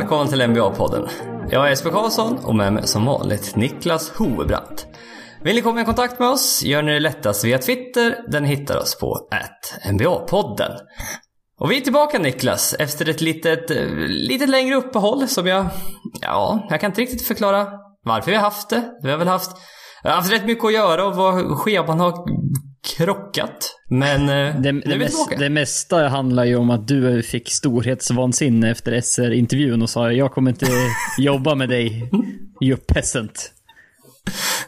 Välkommen till NBA-podden. Jag är Jesper Karlsson och med mig som vanligt Niklas Hovebrant. Vill ni komma i kontakt med oss gör ni det lättast via Twitter. Den hittar oss på NBA-podden. Och vi är tillbaka Niklas efter ett litet, eh, litet längre uppehåll som jag... Ja, jag kan inte riktigt förklara varför vi har haft det. Vi har väl haft... Har haft rätt mycket att göra och vad scheman har krockat. Men eh, Det, nu det, är vi mest, tillbaka. det mesta handlar ju om att du fick storhetsvansinne efter SR-intervjun och sa jag kommer inte jobba med dig, you peasant.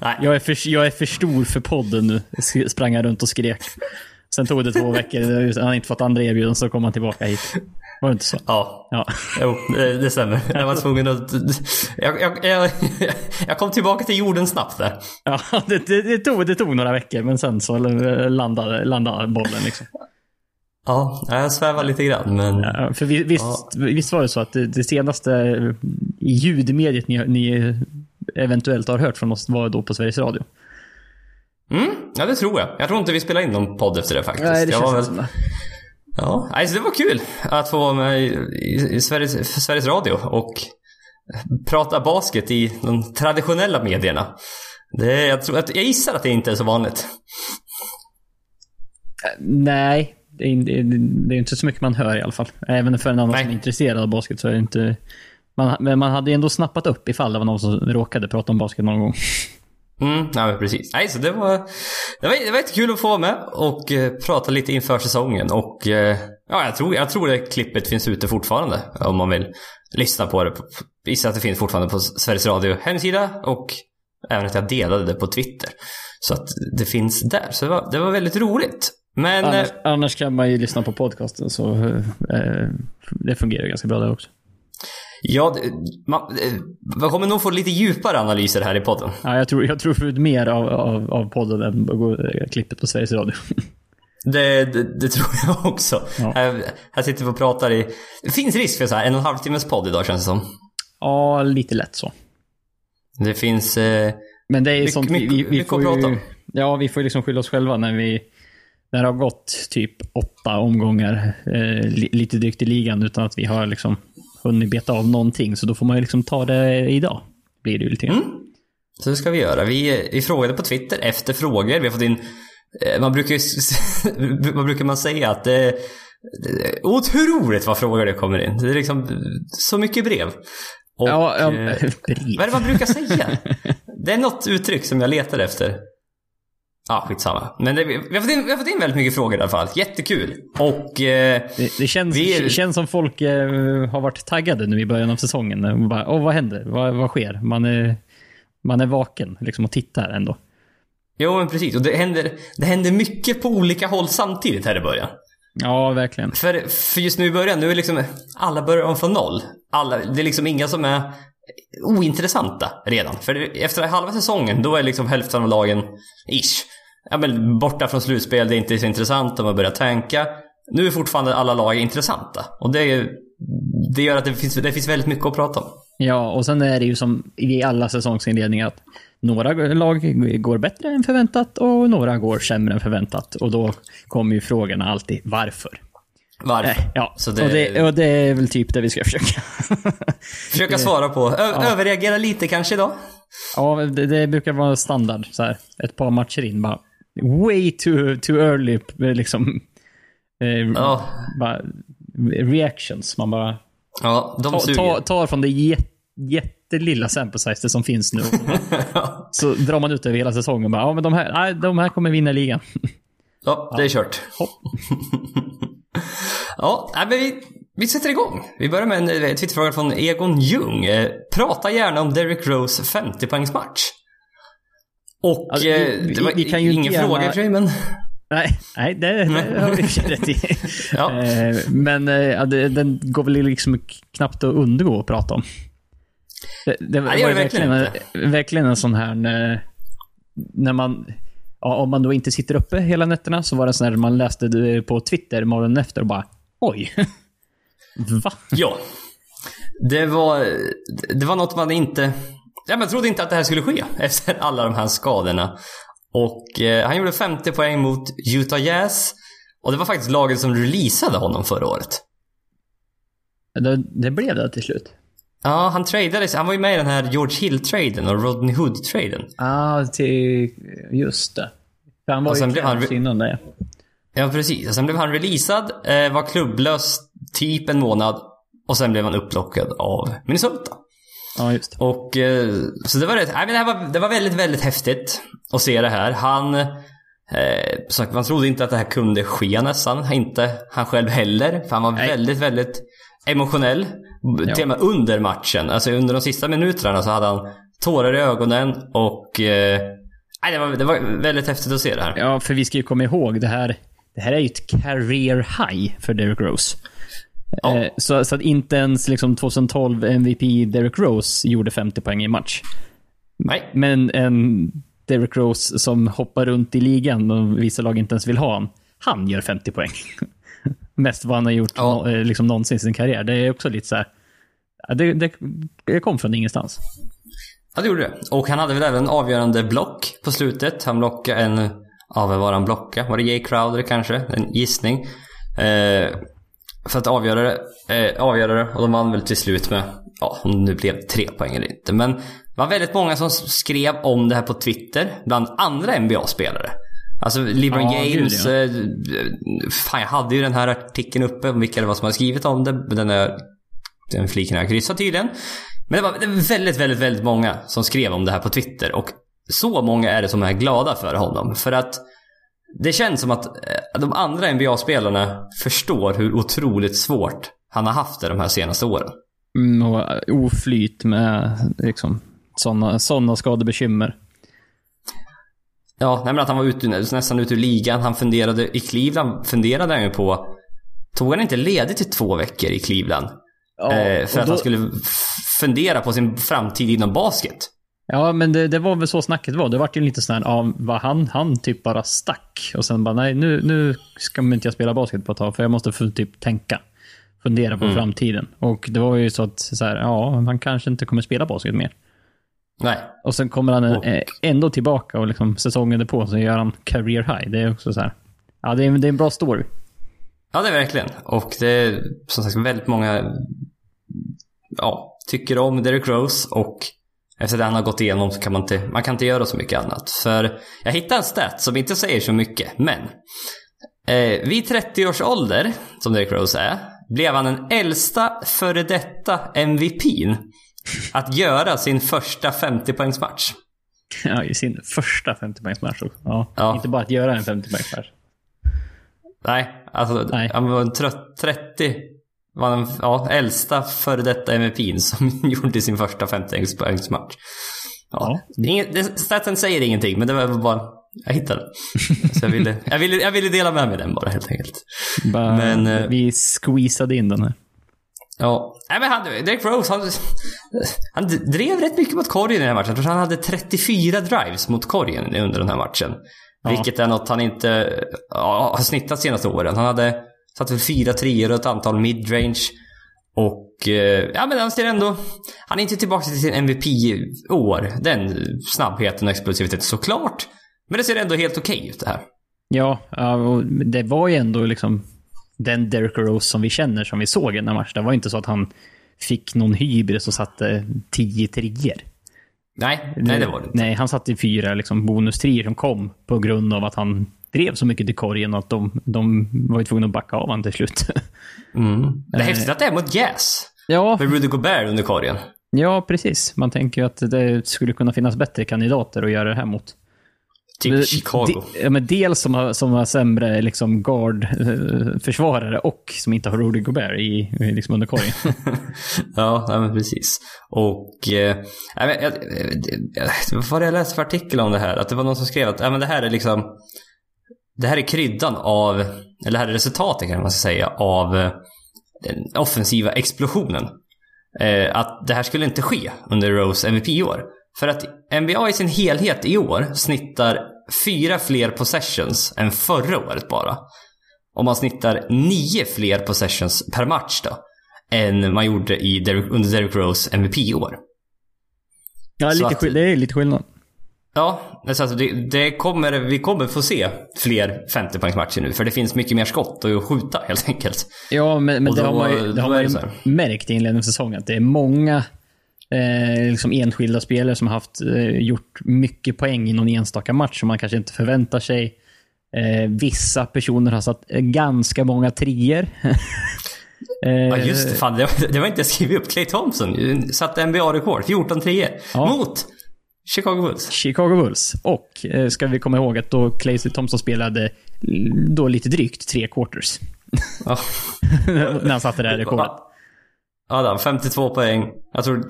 Nej. Jag är, för, jag är för stor för podden nu, sprang han runt och skrek. Sen tog det två veckor, han hade inte fått andra erbjudanden, så kom han tillbaka hit. Var det inte så? Ja, Ja. Jo, det, stämmer. Jag var tvungen att... Jag, jag, jag, jag kom tillbaka till jorden snabbt där. Ja, det, det, det, tog, det tog några veckor, men sen så landade, landade bollen liksom. Ja, jag svävar lite grann, men... Ja, För vi- visst, visst var det så att det, det senaste ljudmediet ni, ni eventuellt har hört från oss var då på Sveriges Radio? Mm, ja, det tror jag. Jag tror inte vi spelade in någon podd efter det faktiskt. Nej, det jag känns var det. Ja, alltså det var kul att få vara med i, Sveriges, Sveriges Radio och prata basket i de traditionella medierna. Det, jag, tror, att, jag gissar att det inte är så vanligt. Nej, det är, inte- så mycket man hör i alla fall. Även för en annan Nej. som är intresserad av basket så är det inte... Man, men man hade ändå snappat upp ifall det var någon som råkade prata om basket någon gång. Mm, men precis. Nej, så det var, det var, det var jättekul att få vara med och eh, prata lite inför säsongen. Och eh, ja, jag tror, jag tror det klippet finns ute fortfarande om man vill lyssna på det. Gissar att det finns fortfarande på Sveriges Radio hemsida och även att jag delade det på Twitter. Så att det finns där. Så det var, det var väldigt roligt. Men Annars, eh, annars kan man ju lyssna på podcasten så eh, det fungerar ganska bra där också. Ja, man, man kommer nog få lite djupare analyser här i podden. Ja, jag tror, jag tror för mer av, av, av podden än eh, klippet på Sveriges Radio. Det, det, det tror jag också. Ja. Här, här sitter vi och pratar i... Det finns risk för så här en och en halv timmes podd idag känns det som. ja, lite lätt så. Det finns... Eh, Men det är Mycket- sånt vi, vi, vi får ju... om. Ja, vi får ju liksom skylla oss själva när vi... När det har gått typ åtta omgångar, eh, li, lite drygt i ligan, utan att vi har liksom hunnit beta av någonting. Så då får man ju liksom ta det idag. Blir det ju lite. Mm. så det ska vi göra. Vi, vi frågade på Twitter efter frågor. Vi har fått in... Eh, man brukar ju... vad brukar man säga? Att det, det är otroligt vad frågor det kommer in. Det är liksom så mycket brev. Och, ja, ja, eh, brev. Vad är det man brukar säga? Det är något uttryck som jag letar efter. Ja, skitsamma. Men det, vi, har fått in, vi har fått in väldigt mycket frågor i alla fall. Jättekul. Och... Eh, Det, det känns, Vi känns som folk eh, har varit taggade nu i början av säsongen. Och bara, Åh, vad händer? Vad, vad sker? Man är, man är vaken liksom, och tittar ändå. jo, men precis. Och det händer, det händer mycket på olika håll samtidigt här i början. Ja, verkligen. För, för just nu i början, nu är liksom alla börjar om från noll. Alla, det är liksom inga som är ointressanta redan. För efter halva säsongen, då är liksom hälften av lagen, ish, ja men borta från slutspel, det är inte så intressant, de har börjat tanka. Nu är fortfarande alla lag intressanta. Och det, är, det gör att det finns, det finns väldigt mycket att prata om. Ja, och sen är det ju som i alla säsongsinledningar att några lag går bättre än förväntat och några går sämre än förväntat. Och då kommer ju frågorna alltid varför. Varför? Eh, Ja, Så det, och, det, och det är väl typ det vi ska försöka. försöka svara på. Ö, Överreagera lite kanske idag. ja, det, det brukar vara standard. Så här, ett par matcher in bara way too, too early liksom. Eh, Ja, bara, reactions. Man bara ja de ta, suger. ta, tar från det jät, jättelilla sample size som finns nu. så drar man ut över hela säsongen. Bara, ja, men de här, nej, de här kommer vinna ligan. Ja, det är kört. Ja, nej, men vi, vi sätter igång. Vi börjar med en eh, Twitterfråga från Egon Ljung. Eh, prata gärna om Derrick Rose 50-poängsmatch. Och Alltså, eh, vi- det var vi kan ju ingen gärna- fråga i sig, men... Nej, nej det, det har du i och för sig rätt i. Ja. Eh, Men eh, ja, det, den går väl liksom knappt att undgå att prata om. Det, det var det det verkligen verkligen, verkligen en sån här... När, när man... Ja, om man då inte sitter uppe hela nätterna så var det sån här man läste det på Twitter morgonen efter och bara Oj! Va? Ja. Det var, det var något man inte... Ja, man trodde inte att det här skulle ske efter alla de här skadorna. Och eh, han gjorde 50 poäng mot Utah Jazz. Och det var faktiskt laget som releasade honom förra året. Det, det blev det till slut. Ja, han tradades. Han var ju med i den här George Hill-traden och Rodney Hood-traden. Ja, till... Just det. För han var Och sen ju blev han- innan det. Ja, precis. Och sen blev han releasad, eh, var klubblös typ en månad och sen blev han upplockad av Minnesota. Ja, just det. Och eh, så det var, rätt, nej, men det, var, det var väldigt, väldigt häftigt att se det här. Han, eh, man trodde inte att det här kunde ske nästan. Inte han själv heller. För han var Nej. väldigt, väldigt emotionell. Ja. Till och med under matchen. Alltså under de sista minuterna så hade han tårar i ögonen och eh, nej, det, var, det var väldigt häftigt att se det här. Ja, för vi ska ju komma ihåg det här. Det här är ju ett career high för Derrick Rose. Ja. Eh, Så, så att inte ens liksom 2012 MVP Derrick Rose gjorde 50 poäng i match. Nej. Men en Derrick Rose som hoppar runt i ligan och vissa lag inte ens vill ha han. Han gör 50 poäng. Mest vad han har gjort Ja. nå- eh, liksom någonsin i sin karriär. Det är också lite så här. Det, det, det kom från ingenstans. Ja, det gjorde det. Och han hade väl även en avgörande block på slutet. Han blockade en... Ja, vad var han blocka? Var det Jay Crowder kanske? En gissning. Eh, för att avgöra det, eh, avgöra det. Och de vann väl till slut med, ja, om det nu blev tre poäng eller inte. Men det var väldigt många som skrev om det här på Twitter. Bland andra NBA-spelare. Alltså LeBron Ja, James. ja. eh, fan, jag hade ju den här artikeln uppe om vilka det var som hade skrivit om det. Den, är, den fliken har jag kryssat tydligen. Men det var, det var väldigt, väldigt, väldigt många som skrev om det här på Twitter. Och så många är det som är glada för honom. För att det känns som att eh, de andra NBA-spelarna förstår hur otroligt svårt han har haft det de här senaste åren. Mm, och oflyt med liksom, sådana såna skadebekymmer. Ja, nej men att han var ute, nästan ute ur ligan. Han funderade i Cleveland, funderade han ju på... Tog han inte ledigt i två veckor i Cleveland? eh, för att då- han skulle fundera på sin framtid inom basket. Ja, men det, det var väl så snacket var. Det vart ju lite sån här, ja, vad han, han typ bara stack. Och sen bara, nej, nu, nu ska inte jag spela basket på ett tag, för jag måste typ tänka. Fundera på framtiden. Och det var ju så att, så här, ja, han kanske inte kommer spela basket mer. Nej. Och sen kommer han Och- eh, ändå tillbaka och liksom säsongen därpå så gör han career high. Det är också så här, ja, det är, det är en bra story. Ja, det är verkligen. Och det är som sagt väldigt många ja, tycker om Derrick Rose och efter det han har gått igenom så kan man inte, man kan inte göra så mycket annat. För jag hittade en stat som inte säger så mycket, men eh, vid 30 års ålder, som Derrick Rose är, blev han den äldsta före detta MVPn att göra sin första 50-poängsmatch. Ja, i sin första 50-poängsmatch. också. Ja, Ja. Inte bara att göra en 50-poängsmatch. Nej, alltså Nej. han var trött- 30 var den ja, äldsta före detta MVPn som gjorde sin första 50-poängsmatch. Ja. Inget, det, statsen säger ingenting, men det var bara... Jag hittade den. Så jag ville, jag, ville, jag ville dela med mig den bara helt enkelt. Bara, Men, eh, vi squeezade in den här. Ja. Nej men han, Derek Rose, han, han drev rätt mycket mot korgen i den här matchen. Jag tror han hade 34 drives mot korgen under den här matchen. Ja. Vilket är något han inte ja, har snittat senaste åren. Han hade satt väl fyra treor och ett antal midrange. Och eh, ja men han ser ändå... Han är inte tillbaka till sin MVP-år. Den snabbheten och explosiviteten såklart. Men det ser ändå helt okej ut det här. Ja, och det var ju ändå liksom den Derrick Rose som vi känner, som vi såg i den här matchen. Det var inte så att han fick någon hybris och satte tio trier. Nej, nej det var det inte. Nej, han satte fyra liksom, bonustrier som kom på grund av att han drev så mycket till korgen att de, de var ju tvungna att backa av honom till slut. Mm. Det är häftigt att det är mot Jazz. ja, Med Rudy Gobert under korgen. ja, precis. Man tänker ju att det skulle kunna finnas bättre kandidater att göra det här mot. Typ Chicago. de- ja, men dels som har, som har sämre liksom guard-försvarare och som inte har Rudy Gobert i, i liksom under korgen. ja, nej, men precis. Och... Eh, jag, vet- jag, jag, vad var det jag läste för artikel om det här? Att det var någon som skrev att ja, men det här är liksom... Det här är kryddan av... Eller det här är resultatet kan man säga av eh, den offensiva explosionen. Eh, att det här skulle inte ske under Rose MVP-år. För att NBA i sin helhet i år snittar fyra fler possessions än förra året bara. Och man snittar nio fler possessions per match då. Än man gjorde i Derrick, under Derrick Rose MVP-år. Ja, lite, att- det är lite skillnad. Ja, alltså det, det kommer, vi kommer få se fler 50-poängsmatcher nu. För det finns mycket mer skott att skjuta helt enkelt. Ja, men, men det då- har man ju, det har man ju märkt i inledningen av säsongen. Att det är många eh, liksom enskilda spelare som har haft, eh, gjort mycket poäng i någon enstaka match som man kanske inte förväntar sig. Eh, vissa personer har satt eh, ganska många trier. eh, Ja just det, fan det, det var inte jag skrivit upp. Clay Thompson satte NBA-rekord, 14 3 Ja. Mot Chicago Bulls. Chicago Bulls. Och eh, ska vi komma ihåg att då Clay Thompson spelade då lite drygt tre quarters. Ja. när han satte det här rekordet. Adam, 52 poäng. Jag tror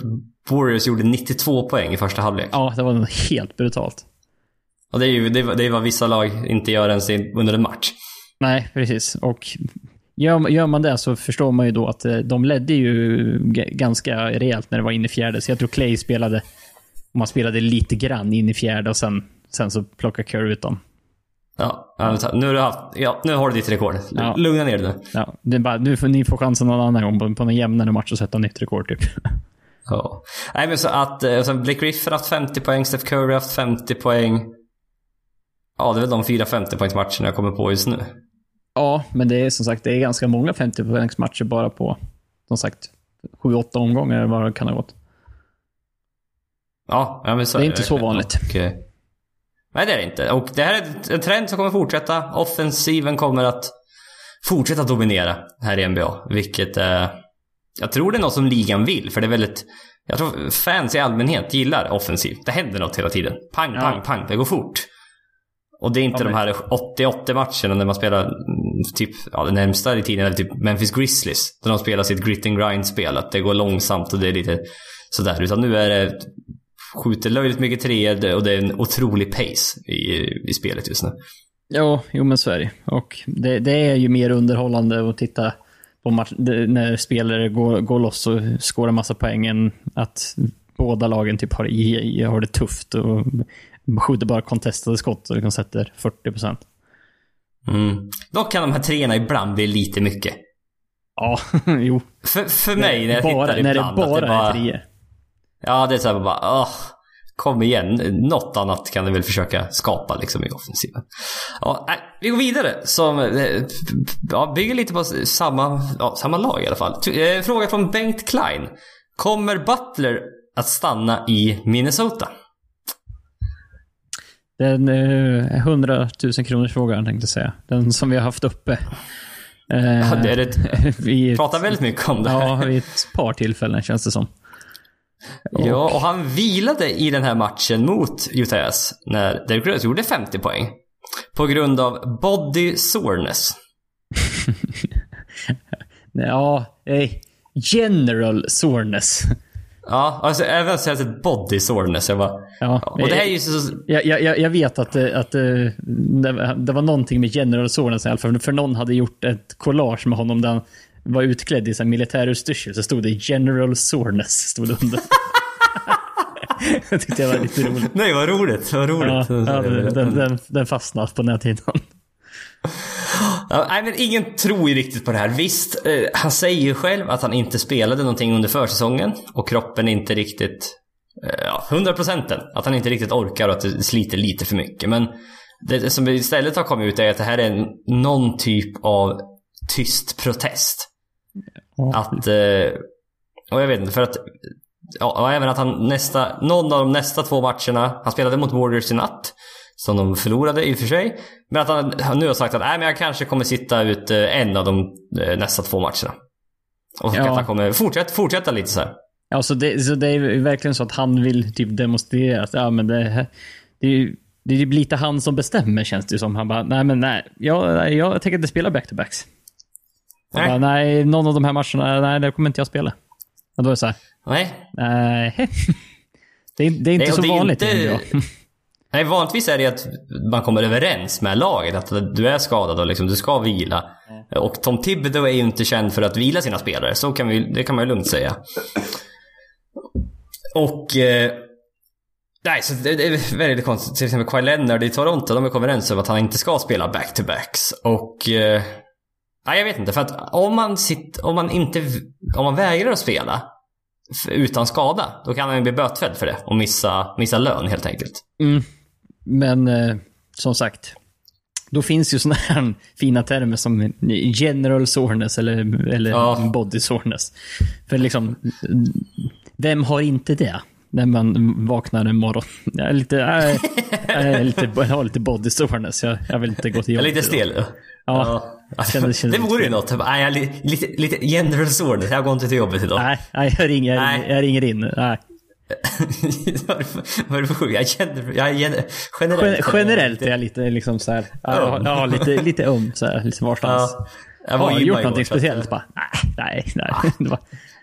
Warriors gjorde 92 poäng i första halvlek. Ja, det var nog helt brutalt. Och det är ju det är, vad vissa lag inte gör ens under en match. Nej, precis. Och gör, gör man det så förstår man ju då att eh, de ledde ju ganska rejält när det var inne i fjärde. Så jag tror Clay spelade, man spelade lite grann in i fjärde och sen, sen så plockade Curry ut dem. Ja, nu har du, haft, ja, nu har du ditt rekord. Ja. Lugna ner dig nu. Ja, det är bara, nu får ni få chansen någon annan gång på, på en jämnare match och sätta nytt rekord typ. Ja. Nej men så att, eh, sen Blake Griffin har haft 50 poäng, Steph Curry har haft 50 poäng. Ja, det är väl de fyra 50-poängsmatcherna jag kommer på just nu. Ja, men det är som sagt det är ganska många 50-poängsmatcher bara på, som sagt, 7-8 omgångar eller vad det kan ha gått. Ja, ja men så Det är inte så vanligt. Eh, nej, det är det inte. Och det här är en trend som kommer fortsätta. Offensiven kommer att fortsätta dominera här i NBA. Vilket eh, jag tror det är något som ligan vill. För det är väldigt... Jag tror fans i allmänhet gillar offensiv. Det händer något hela tiden. Pang, Ja. pang, pang. Det går fort. Och det är inte Ja, de här 80-80 matcherna när man spelar mm, typ, ja det närmsta i tiden är typ Memphis Grizzlies. Där de spelar sitt grit and grind spel. Att det går långsamt och det är lite sådär. Utan nu är det skjuter löjligt mycket treor och det är en otrolig pace i, i spelet just nu. Ja, jo men så är det. Och det, det är ju mer underhållande att titta på match, när spelare går, går loss och skårar massa poäng än att båda lagen typ har, i- har det tufft och skjuter bara contestade skott och liksom sätter 40%. Mm. Dock kan de här treorna ibland bli lite mycket. Ja, jo. För, för mig när jag bara, tittar när det ibland. att bara det bara, är treor. Ja, det är såhär bara, åh, kom igen. Något annat kan du väl försöka skapa liksom i offensiven. Ja, nej, vi går vidare som eh, ja, bygger lite på samma, ja, samma lag i alla fall. Eh, Fråga från Bengt Klein. Kommer Butler att stanna i Minnesota? Den eh, 100 000 kronors frågan tänkte jag säga. Den som vi har haft uppe. Eh, Ja, det är det. vi Pratar väldigt mycket om det här. Ja, vid ett par tillfällen känns det som. Ja, och han vilade i den här matchen mot Utah Jazz när Derrick Rose gjorde 50 poäng. På grund av body soreness. Ja, eh, general soreness. Ja, alltså även så jag ett body soreness. Jag bara, Ja, och det här är ju så... Jag, jag, jag vet att, det- att det, det var någonting med general soreness i alla fall. För någon hade gjort ett collage med honom där han var utklädd i så militärutstyrsel. Så stod det general soreness. Stod det under. jag tyckte det var lite roligt. Nej, vad roligt. Vad Ja, roligt. ja, den, den, den fastnade på näthinnan. Ja, nej, men ingen tror ju riktigt på det här. Visst, eh, han säger ju själv att han inte spelade någonting under försäsongen och kroppen inte riktigt... Eh, ja, 100 procenten. Att han inte riktigt orkar och att det sliter lite för mycket. Men det som istället har kommit ut är att det här är någon typ av tyst protest. Att... Eh, och jag vet inte, för att... Ja, och även att han nästa... Någon av de nästa två matcherna... Han spelade mot Warriors i natt. Som de förlorade i och för sig. Men att han, han nu har sagt att Nej, men jag kanske kommer sitta ut eh, en av de eh, nästa två matcherna. Och Ja. att han kommer fortsätta, fortsätta lite så här. Ja, så det, så det är verkligen så att han vill typ demonstrera att ja, men det, det det är ju lite han som bestämmer känns det som. Han bara, nej men nej, jag, jag tänker inte spela back-to-backs. Nej. Bara, nej, någon av de här matcherna, nej, det kommer inte jag spela. Och då är det så här, Nej. nej. Det är, det är inte Nej, så det vanligt inte-. Nej, vanligtvis är det att man kommer överens med laget att du är skadad och liksom, du ska vila. Och Tom Thibodeau är ju inte känd för att vila sina spelare, så kan vi, det kan man ju lugnt säga. Och... Eh, nej, så det, det är väldigt konstigt. Till exempel Kawhi Leonard i Toronto, de är överens om att han inte ska spela back-to-backs. Och... Eh, nej, jag vet inte. För att om man, sitt, om man inte... Om man vägrar att spela utan skada, då kan han ju bli bötfälld för det och missa, missa lön helt enkelt. Mm. Men eh, som sagt, då finns ju sådana här fina termer som general soreness eller, eller Ja. body soreness. För liksom, vem har inte det? När man vaknar en morgon. Jag är lite, jag är, jag är lite, jag har lite body soreness. Jag, jag vill inte gå till Jag är jobbet lite stel. Ja. Alltså, Kändes- kändes det vore ju något. Nej, jag lite, lite general soreness. Jag går inte till jobbet idag. Nej, nej, jag ringer, jag ringer, jag ringer in. Nej. Vad är det för- sjukt? Jag känner... Jag Gen- generellt... generellt är jag lite liksom så här, ja, jag har- jag har lite, lite öm så här, lite varstans. Ja. Jag Har var du och gjort någonting speciellt? Bara, nej, nej, nej.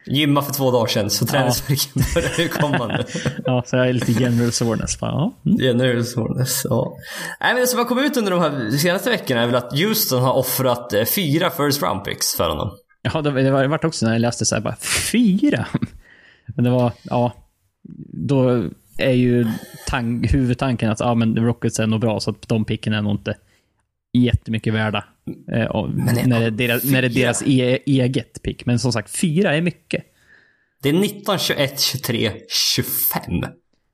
Gymma för två dagar sedan, så träningsvärken börjar ju komma nu. ja, så jag är lite general soreness. Bara, ja. mm. General soreness, ja. Nej men det som har kommit ut under de här senaste veckorna är väl att Houston har offrat eh, fyra first round picks för honom. Ja, det, det var- det vart också när jag läste så här, bara fyra. Men det var, ja, då är ju tank, huvudtanken att ja, men Rockets är nog bra, så att de picken är nog inte jättemycket värda. Eh, det- när, det deras, när det är deras e, eget pick. Men som sagt, fyra är mycket. Det är 19, 21, 23, 25.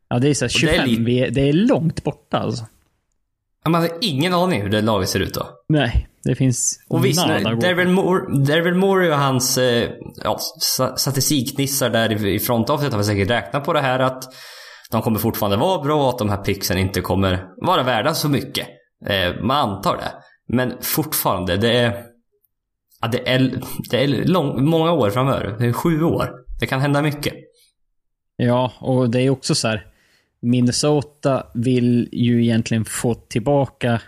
Ja, det är så här, det är 25, lite- vi är, det är långt borta alltså. Ja, Man har ingen aning hur det laget ser ut då. Nej, det finns Och visst, Darryl Moore, Moore och hans eh, ja, sa- statistiknissar där i, frontofficet har säkert räknat på det här att de kommer fortfarande vara bra och att de här picksen inte kommer vara värda så mycket. Eh, man antar det. Men fortfarande, det är... Ja, det är, det är lång, många år framöver. Det är sju år. Det kan hända mycket. Ja, och det är också så här. Minnesota vill ju egentligen få tillbaka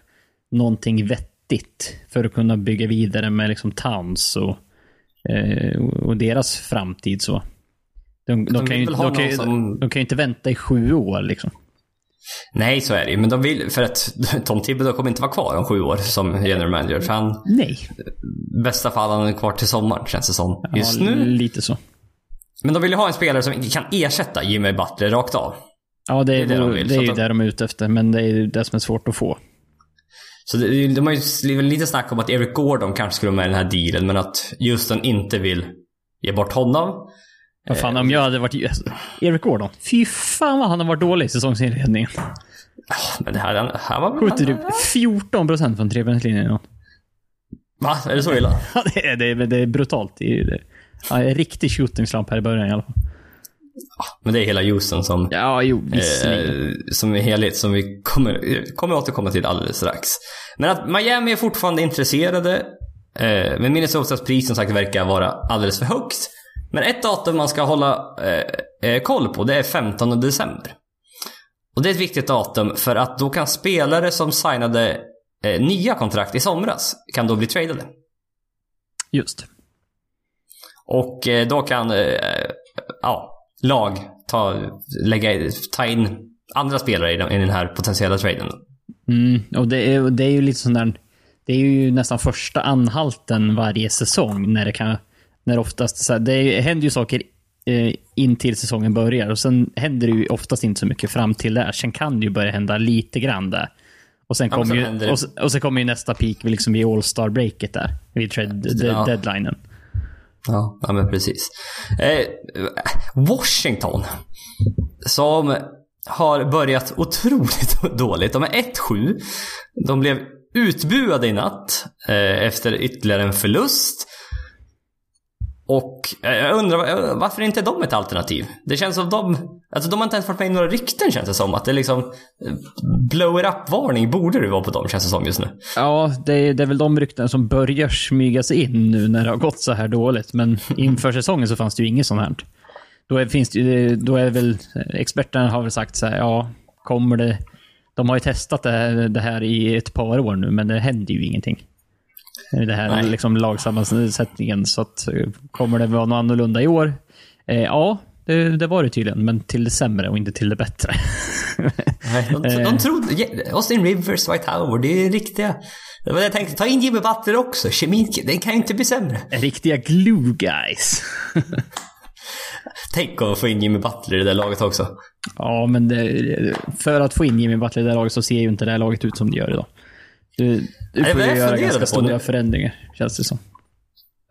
någonting vettigt för att kunna bygga vidare med liksom Towns och, eh, och deras framtid. så. De, de, De kan ju, de, kan som- de kan ju inte vänta i sju år. Liksom. Nej, så är det ju. Men de vill... För att Tom Thibodeau kommer inte vara kvar om sju år som general manager. För han... Nej. Bästa fall han är kvar till sommaren, känns det som. Just ja, nu. Lite så. Men de vill ju ha en spelare som kan ersätta Jimmy Butler rakt av. Ja, det är, Det är det de vill, det är så ju de- det de är ute efter, men det är ju det som är svårt att få. Så det, de har ju lite snack om att Eric Gordon kanske skulle vara med i den här dealen, men att Houston inte vill ge bort honom. Vad fan, om jag hade varit... Eric Gordon. Fy fan vad han har varit dålig i säsongsinledningen. Men det här, här var Skjuter du 14 procent från trepoängslinjen? Va? Är det så illa? Ja, det är, det är, det är brutalt. Det är, det ja, en riktig shootingslamp här i början i alla fall. Men det är hela Houston som, Ja, jo, eh, som är helhet som vi kommer, kommer återkomma till alldeles strax. Men att Miami är fortfarande intresserade. Eh, men Minnesotas pris som sagt verkar vara alldeles för högt. Men ett datum man ska hålla eh, eh, koll på det är 15 december. Och det är ett viktigt datum för att då kan spelare som signade eh, nya kontrakt i somras kan då bli tradade. Just. Och eh, då kan eh, ja, lag ta, lägga, ta in andra spelare i den, i den här potentiella traden. Mm, och det är, det är ju lite sån där... Det är ju nästan första anhalten varje säsong när det kan... När oftast så här, det händer ju saker eh, in till säsongen börjar och sen händer det ju oftast inte så mycket fram till där. Sen kan det ju börja hända lite grann där. Och sen Ja, kommer så ju, och, och sen kommer ju nästa peak liksom vid All-Star breaket där. Vid trade de, Ja. deadlinen. Ja, ja men precis. Eh, Washington. Som har börjat otroligt dåligt. De är 1-7. De blev utbuade i natt eh, efter ytterligare en förlust. Och eh, jag undrar eh, varför inte de ett alternativ? Det känns som de... Alltså de har inte ens varit med i några rykten känns det som. Att det är liksom... eh, Blow it up-varning borde det vara på dem känns det som just nu. Ja, det är, det är väl de rykten som börjar smyga sig in nu när det har gått så här dåligt. Men inför säsongen så fanns det ju inget sånt här. Då är, finns det, då är väl experterna har väl sagt så här, ja, kommer det... De har ju testat det här, det här i ett par år nu, men det händer ju ingenting. Det här Nej. liksom lagsammansättningen. Så att, eh, kommer det vara något annorlunda i år? Eh, ja, det, det var det tydligen, men till det sämre och inte till det bättre. Nej, de, Eh. de trodde... Ja, Austin Rivers, White Howard, det är riktiga... Det var det jag tänkte. Ta in Jimmy Butler också. Kemin, den kan ju inte bli sämre. Riktiga glue guys. Tänk att få in Jimmy Butler i det där laget också. Ja, men det, för att få in Jimmy Butler i det här laget så ser ju inte det här laget ut som det gör idag. Du, du får ju göra ganska på stora det. förändringar, känns det som.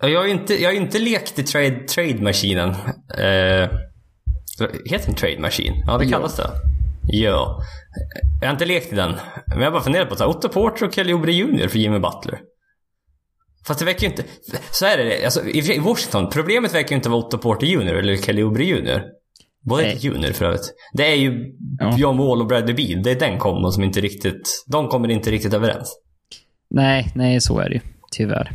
Jag har inte, jag har inte lekt i trade, trade-maskinen. Eh, heter den trade machine? Ja, det kallas det. Ja. Jag har inte lekt i den. Men jag bara funderat på så här, Otto Porter och Kelly Oubre Jr för Jimmy Butler. Fast det verkar ju inte... Så är det. Alltså, i Washington, problemet verkar ju inte vara Otto Porter Jr eller Kelly Oubre Jr. Nej. heter Junior för övrigt. Det är ju Ja. John Wall och Bradley Beal. Det är den kombon som inte riktigt... De kommer inte riktigt överens. Nej, nej, så är det ju. Tyvärr.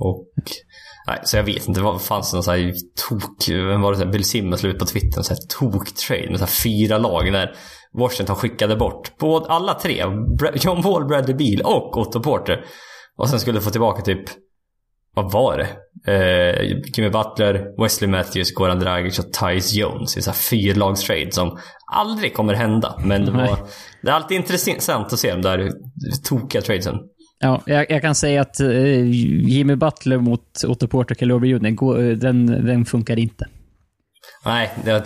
Och... Nej, så jag vet inte. Vad fanns det någon sån här tok... Vem var det? så här, Bill Simmons la ut på Twitter. En sån här tok-trade med så här fyra lag där Washington skickade bort både alla tre. John Wall, Bradley Beal och Otto Porter. Och sen skulle få tillbaka typ... Vad var det? Eh, Jimmy Butler, Wesley Matthews, Goran Dragic och Tyce Jones så här fyrlagstrade som aldrig kommer hända. Men det, var, det är alltid intressant att se de där tokiga tradesen. Ja, jag, jag kan säga att eh, Jimmy Butler mot Otto Porter och eh, Den, den funkar inte. Nej, det var...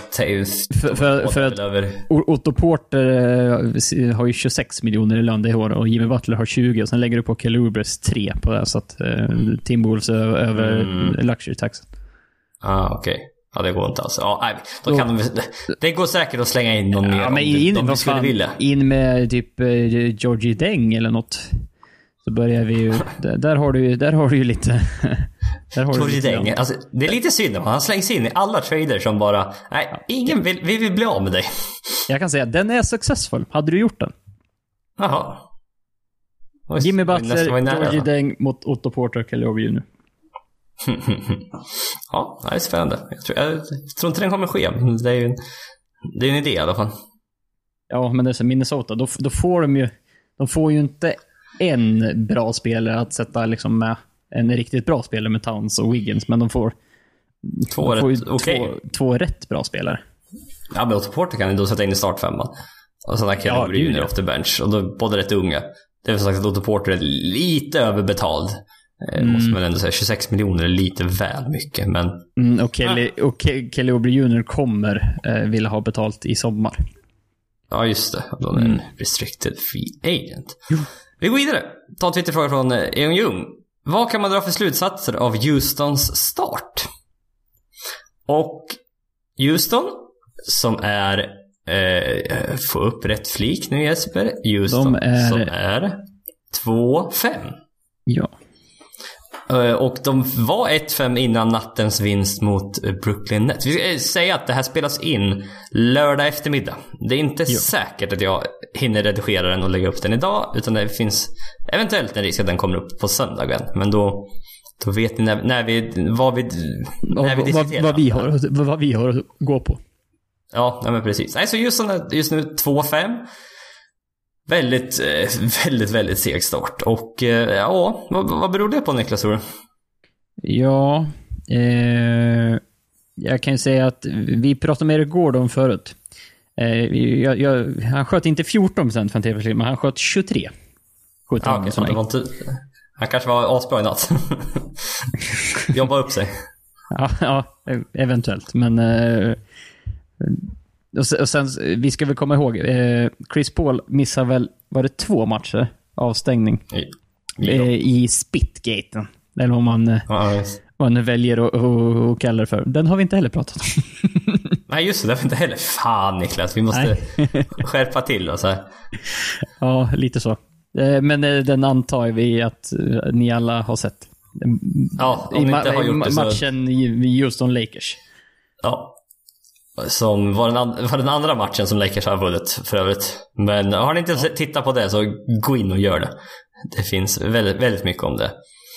För- för- att- Otto Porter eh, har ju 26 miljoner i lön det året och Jimmy Butler har 20 och sen lägger du på Kelly Oubres 3 på det så att eh, Timberwolves är över Mm. luxury taxen. ah, okej. Ja, det går inte alls. Ja, nej, då kan de, det går säkert att slänga in någon mer Ja, om men du- in, om du vad skulle vilja. in med typ eh, Georgie Deng eller något. Så börjar vi ju... Där, har du ju, där har du ju lite... där har du lite alltså, det är lite synd om han slängs in i alla trader som bara, nej, ingen vill, vi vill bli av med dig. Jag kan säga, den är successful. Hade du gjort den? Jaha. Jimmy Butler. Georgie Deng mot Otto Porter Kelly Oubre Jr. ja, det är spännande. Jag tror, jag tror inte den kommer ske, men det är ju en, det är en idé i alla fall. Ja, men det är så Minnesota. Då, då får de ju... De får ju inte en bra spelare att sätta liksom med en riktigt bra spelare med Towns och Wiggins, men de får, Två de får rätt, okej. två, två rätt bra spelare. Ja, men Otto Porter kan ju då sätta in i startfemman. Och har Kelly Ja, Jr ja. off the bench. Och är båda rätt unga. Det är väl sagt att Otto Porter är lite överbetald. Eh, Måste man ändå säga. 26 miljoner är lite väl mycket, men... Mm, och Kelly, och Ke- Kelly Oubre Jr kommer eh, vilja ha betalt i sommar. Ja, just det. Då är en restricted free agent. Vi går vidare. Ta en Twitterfråga från eh, Eon Ljung. Vad kan man dra för slutsatser av Houstons start? Och Houston, som är... Eh, få upp rätt flik nu Jesper. Houston, är- som är 2-5. Ja. Eh, Och de var 1-5 innan nattens vinst mot eh, Brooklyn Nets. Vi ska eh, säga att det här spelas in lördag eftermiddag. Det är inte säkert att jag hinner redigera den och lägga upp den idag. Utan det finns eventuellt en risk att den kommer upp på söndagen. Men då, då vet ni när, när vi, vad vi, när vi vad, diskuterar. vad, vi har, vad vi har att gå på. Ja, nej men precis. Nej, så just, nu- just nu 2-5. Väldigt, eh, väldigt, väldigt seg start. Och eh, ja, vad, vad beror det på Niklas tror du? Ja, eh, jag kan ju säga att vi pratade med Eric Gordon förut. Eh, jag, jag, han sköt inte 14% från tv men han sköt 23. Skjuter Ja, som det var inte... Han kanske var asbra i natt. Jobba upp sig. Ja, ja, eventuellt. Men... Eh, och sen, vi ska väl komma ihåg, eh, Chris Paul missar väl, var det två matcher? Avstängning. Ja. Eh, I Spitgaten. Eller vad man, eh, Ja, vad man väljer att kalla det för. Den har vi inte heller pratat om. Nej, just det. Var inte heller. Fan Niklas, vi måste skärpa till oss här. Ja, lite så. Eh, Men eh, den antar vi att eh, ni alla har sett. Ja, om I, ni inte har gjort det så... matchen i Houston Lakers. Ja. Som var den, var den andra matchen som Lakers har vunnit för övrigt. Men har ni inte sett- tittat på det så gå in och gör det. Det finns väldigt, väldigt mycket om det.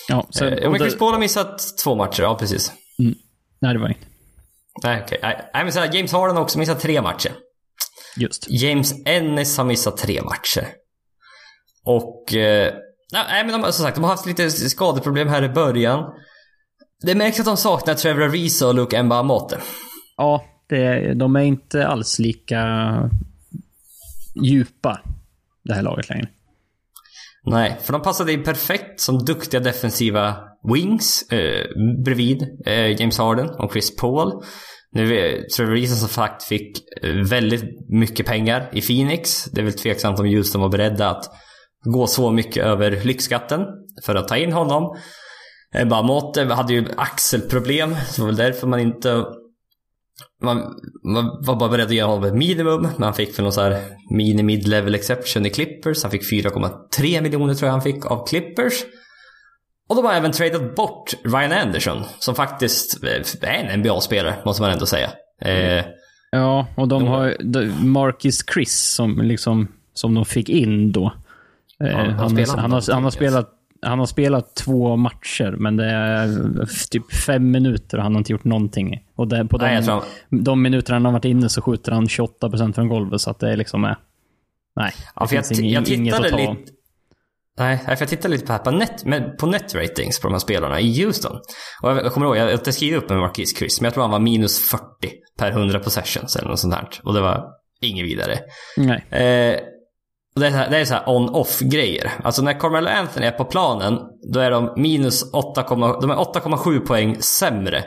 Ja, så, Eh, och men Chris Paul har missat två matcher, ja precis. Nej, det var inte. Nej, okej. Nej, men så här, James Harden har också missat tre matcher. Just. James Ennis har missat tre matcher. Och... Eh, nej, men de, som sagt, de har haft lite skadeproblem här i början. Det märks att de saknar Trevor Ariza och Luke Mbamute. Ja, det, de är inte alls lika djupa, det här laget längre. Nej, för de passade in perfekt som duktiga defensiva wings eh, bredvid eh, James Harden och Chris Paul. Nu eh, Trevor Reason som sagt fick eh, väldigt mycket pengar i Phoenix. Det är väl tveksamt om Houston var beredda att gå så mycket över lyxskatten för att ta in honom. Eh, Bamote hade ju axelproblem, så det var väl därför man inte... Man, man var bara beredd att ge honom ett minimum, men han fick för någon så här mini mid level exception i Clippers. Han fick 4,3 miljoner tror jag han fick av Clippers. Och de har även tradat bort Ryan Anderson, som faktiskt är en NBA-spelare, måste man ändå säga. Eh, ja, och de, de har Marcus Chris som, liksom, som de fick in då. Eh, ja, han, han, han, har, han, har spelat, han har spelat två matcher, men det är typ fem minuter och han har inte gjort någonting. Och det, på nej, de, han... de minuter han har varit inne så skjuter han 28% från golvet, så att det är liksom... Är, nej, ja, för jag, inget, jag tittade lite... Nej, för jag tittade lite på, här på, net, på net ratings på de här spelarna i Houston. Och jag, jag kommer ihåg, jag, jag skrev upp en Marquis Chris, men jag tror han var minus 40 per 100 possessions eller något sånt här. Och det var inget vidare. Nej. Eh, det är, så här, det är så här on-off grejer. Alltså när Carmelo Anthony är på planen, då är de minus 8,7 poäng sämre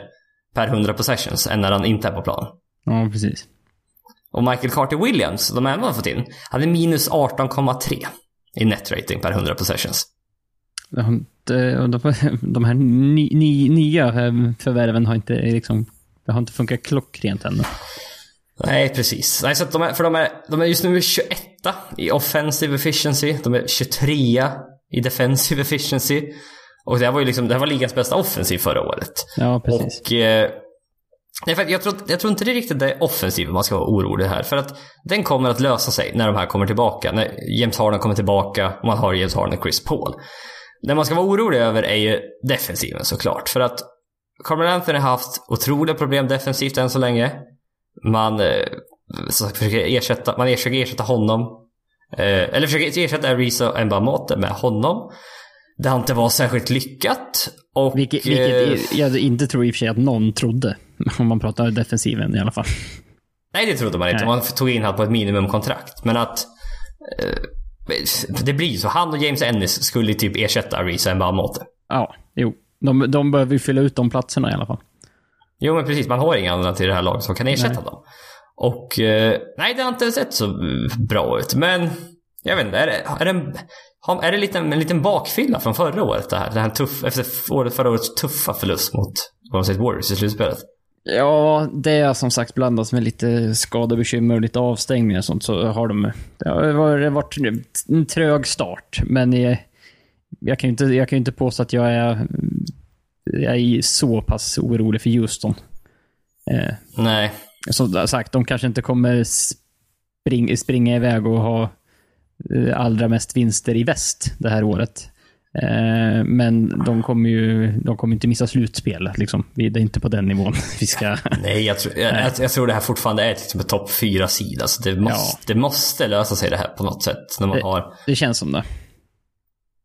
per 100 possessions än när han inte är på plan. Ja, precis. Och Michael Carter Williams, de även har fått in, hade minus 18,3 i net rating per 100 possessions. De, de här ny, ny, nya eh, förvärven har inte liksom, det har inte funkat klockrent ännu. Nej, precis. Nej, så de är, för de är, de är just nu 21 i offensive efficiency. De är 23 i defensive efficiency. Och det här var ju liksom, det var ligans bästa offensiv förra året. Ja, precis. Och... Eh, nej, för jag, tror, jag tror inte det är riktigt det är offensiv man ska vara orolig här. För att den kommer att lösa sig när de här kommer tillbaka. När James Harden kommer tillbaka och man har James Harden och Chris Paul. Det man ska vara orolig över är ju defensiven såklart. För att Carmel Anthony har haft otroliga problem defensivt än så länge. Man eh, så försöker ersätta, man försöker ersätta honom. Eh, eller försöker ersätta Ariza och Mbamote med honom. Det har inte varit särskilt lyckat. Och, vilket, vilket jag inte tror i och för sig att någon trodde. Om man pratar defensiven i alla fall. Nej, det trodde man inte. Nej. Man tog in honom på ett minimumkontrakt. Men att... Eh, det blir så. Han och James Ennis skulle typ ersätta Ariza och Mbamote. Ja, jo. De, de behöver ju fylla ut de platserna i alla fall. Jo, men precis. Man har inga andra till det här laget som kan ersätta nej. dem. Och eh, nej, det har inte sett så bra ut. Men jag vet inte, är det, är det, är det lite, en liten bakfylla från förra året det här? Det här tuff, efter förra årets tuffa förlust mot Golden State Warriors i slutspelet? Ja, det har som sagt blandats med lite skadebekymmer och lite avstängningar och sånt. Så har de... Det har varit en trög start, men jag, jag kan ju inte, jag kan inte påstå att jag är, jag är så pass orolig för Houston. Eh, Nej som sagt, de kanske inte kommer spring, springa iväg och ha allra mest vinster i väst det här året. Eh, men de kommer ju de kommer inte missa slutspel. Liksom. Det är inte på den nivån vi ska... Nej, jag tror, jag, jag tror det här fortfarande är liksom ett topp fyra sida så det måste, ja. det måste lösa sig det här på något sätt. När man det, har... det känns som det.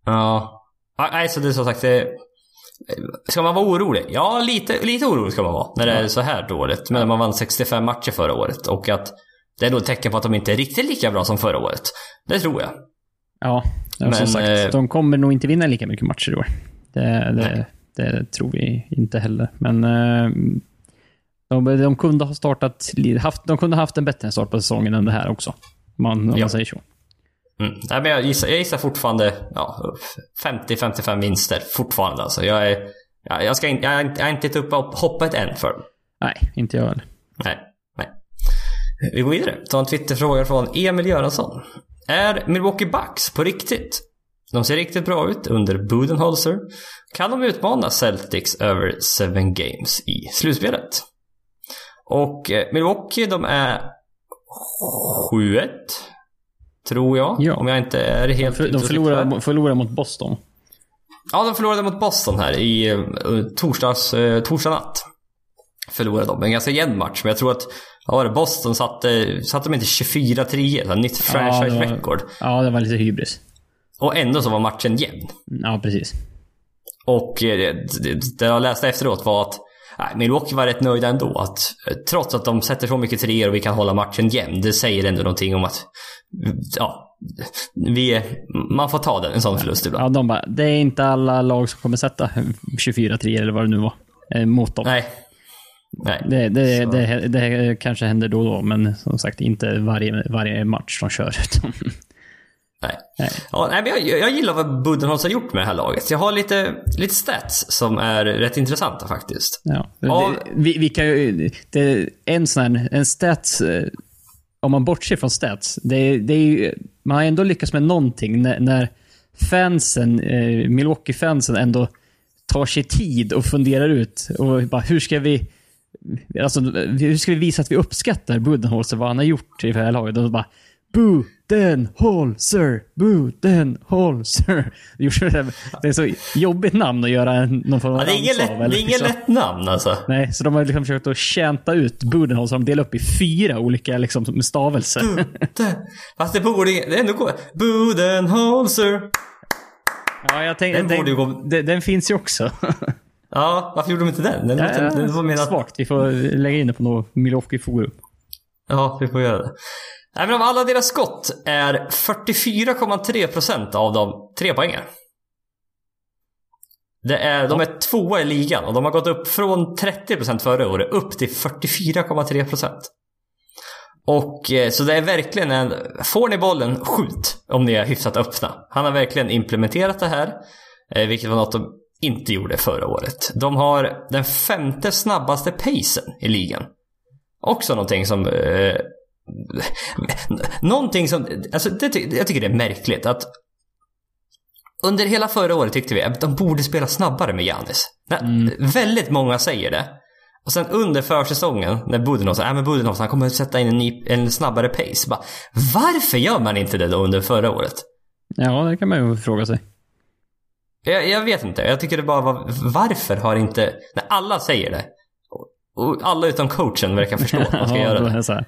Ja. Nej, så det är som sagt, det, Ska man vara orolig? Ja, lite, lite orolig ska man vara när det är så här dåligt. Men man vann 65 matcher förra året och att det är då ett tecken på att de inte är riktigt lika bra som förra året. Det tror jag. Ja, men, som sagt, eh, de kommer nog inte vinna lika mycket matcher i år. Det, det, det tror vi inte heller. Men eh, de, de, kunde ha startat, haft, de kunde ha haft en bättre start på säsongen än det här också. Man, om ja. man säger så. Mm. Nej, men jag, gissar, jag gissar fortfarande ja, 50-55 vinster fortfarande. Alltså. Jag, är, jag, ska in, jag, jag har inte gett upp hoppet än för Nej, inte jag heller. Nej. Vi går vidare. Ta en Twitterfråga från Emil Göransson. Är Milwaukee Bucks på riktigt? De ser riktigt bra ut under Budenholzer. Kan de utmana Celtics över 7 games i slutspelet? Och eh, Milwaukee, de är 7-1. Tror jag. Ja. Om jag inte är helt De förlorade, förlorade mot Boston. Ja, de förlorade mot Boston här i uh, torsdags, uh, torsdag natt. Förlorade de. En ganska jämn match, men jag tror att ja, det, Boston satte, satte de inte 24-3, nytt franchise-rekord. Ja, ja, det var lite hybris. Och ändå så var matchen jämn. Ja, precis. Och eh, det, det, det jag läste efteråt var att Nej, Milwaukee var rätt nöjda ändå. Att, trots att de sätter så mycket treor och vi kan hålla matchen jämn. Det säger ändå någonting om att ja, vi, man får ta den, en sån förlust ibland. Ja, de bara, det är inte alla lag som kommer sätta 24-3 eller vad det nu var, eh, mot dem. Nej. Nej. Det, det, det, det, kanske händer då och då, men som sagt inte varje, varje match de kör. Nej. Nej. Ja, nej men jag, jag gillar vad Budenholz har gjort med det här laget. Jag har lite, lite stats som är rätt intressanta faktiskt. Ja. Ja. Vi, vi kan det, en sån här, en stats, eh, om man bortser från stats, det, det är ju, man har ändå lyckats med någonting när, när fansen, eh, Milwaukee-fansen ändå tar sig tid och funderar ut och bara hur ska vi Alltså, hur ska vi visa att vi uppskattar Budenholzer, vad han har gjort i det här laget? Och bara Budenholzer, Budenholzer. Det är så jobbigt namn att göra någon form av Ja, det är ingen av, lätt, det eller är ingen liksom. lätt namn alltså. Nej, så de har liksom försökt att tjänta ut Budenholzer. De delar upp i fyra olika liksom, stavelser. Buden. Fast det borde det är ändå gå. Budenholzer. ja, jag tänkte, Den den, den finns ju också. Ja, varför gjorde de inte den? Den, låter- den var menat... Svagt. Vi får lägga in det på något Milwaukee-forum. Ja, vi får göra det. Nej, men av alla deras skott är 44,3% av dem trepoängare. Det är, de är tvåa i ligan och de har gått upp från 30% förra året upp till 44,3%. Och eh, så det är verkligen en... Får ni bollen, skjut om ni är hyfsat öppna. Han har verkligen implementerat det här. eh, Vilket var något de inte gjorde förra året. De har den femte snabbaste pacen i ligan. Också någonting som... Eh, någonting som... Alltså det, jag tycker det är märkligt att... Under hela förra året tyckte vi att de borde spela snabbare med Giannis. När- Väldigt många säger det. Och sen under försäsongen, när Budenholz äh, men Budenholz han kommer att sätta in en, ny, en snabbare pace. Bara, varför gör man inte det då under förra året? Ja, det kan man ju fråga sig. Jag, jag vet inte. Jag tycker det bara var... Varför har inte... När alla säger det. och- Och alla utom coachen verkar förstå att man ska ja, göra det. det. Så här.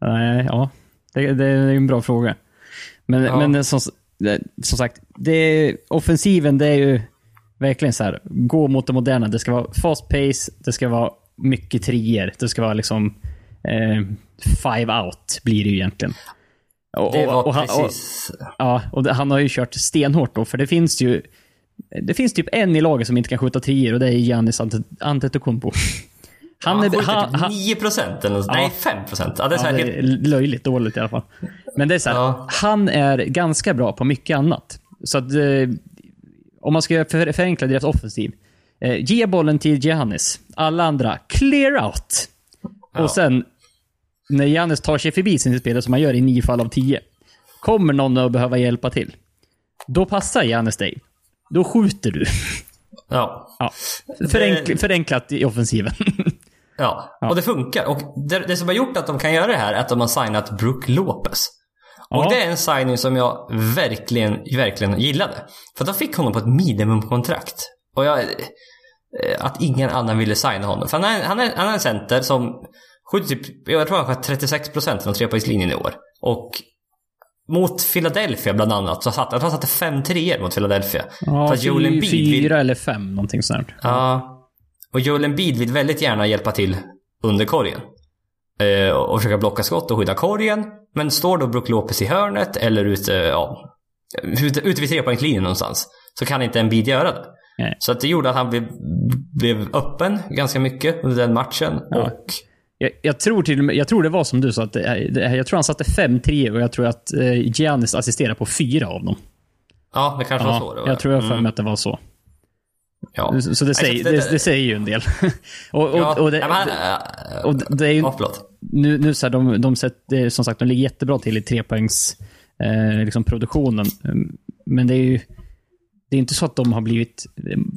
Nej, ja. Det, det är en bra fråga. Men, Ja. men som, som sagt, det, offensiven det är ju verkligen så här. Gå mot det moderna. Det ska vara fast pace, det ska vara mycket trier. Det ska vara liksom eh, five out blir det ju egentligen. Och, Det och- var och och- precis... Ja, och han har ju kört stenhårt då, för det finns ju... Det finns typ en i laget som inte kan skjuta trier och det är Giannis Ante- Antetokounmpo. Han Han är... skjuter Han, typ han, 9% eller något. Nej, 5%. Ja, det är så ja, här det helt... löjligt dåligt i alla fall. Men det är så här, Ja. han är ganska bra på mycket annat. Så att... Eh, om man ska för, förenkla deras offensiv. Eh, ge bollen till Giannis. Alla andra, clear out. Ja. Och sen, när Giannis tar sig förbi sin spelare, som han gör i nio fall av tio. Kommer någon att behöva hjälpa till. Då passar Giannis dig. Då skjuter du. Ja. Ja. Förenkl, förenklat i offensiven. Ja. och det funkar. Och det, det som har gjort att de kan göra det här är att de har signat Brook Lopez. Och Ja. det är en signing som jag verkligen, verkligen gillade. För de fick honom på ett minimumkontrakt. Och jag... eh, Att ingen annan ville signa honom. För han är, han är, han är en center som skjuter typ, jag tror han sköt 36% från trepoängslinjen i år. Och mot Philadelphia bland annat så satt jag tror han satte fem treor mot Philadelphia. Ja, Fast Joel Embiid vill- fyra eller fem, någonting sånt. Ja. Och Joel Embiid vill väldigt gärna hjälpa till under korgen. Eh, och försöka blocka skott och skydda korgen. Men står då Brook Lopez i hörnet eller ute, ja, ute, ute vid trepoängslinjen någonstans. Så kan inte Embiid göra det. Nej. Så att det gjorde att han blev, blev öppen ganska mycket under den matchen. Ja. Och Jag, jag, tror till jag tror det var som du sa, att jag tror han satte fem tre och jag tror att eh, Giannis assisterade på fyra av dem. ja, det kanske var så Ja, det var. jag tror jag för Mm, mig att det var så. ja. Så det, säger, det- det, det säger ju en del. och, och, Ja, och, det, ja, men, det- äh, och det är ju, ja, förlåt. nu, nu så här, de, de, är, som sagt, de ligger jättebra till i trepoängs eh, liksom produktionen. Mm, Men det är ju det är inte så att de har blivit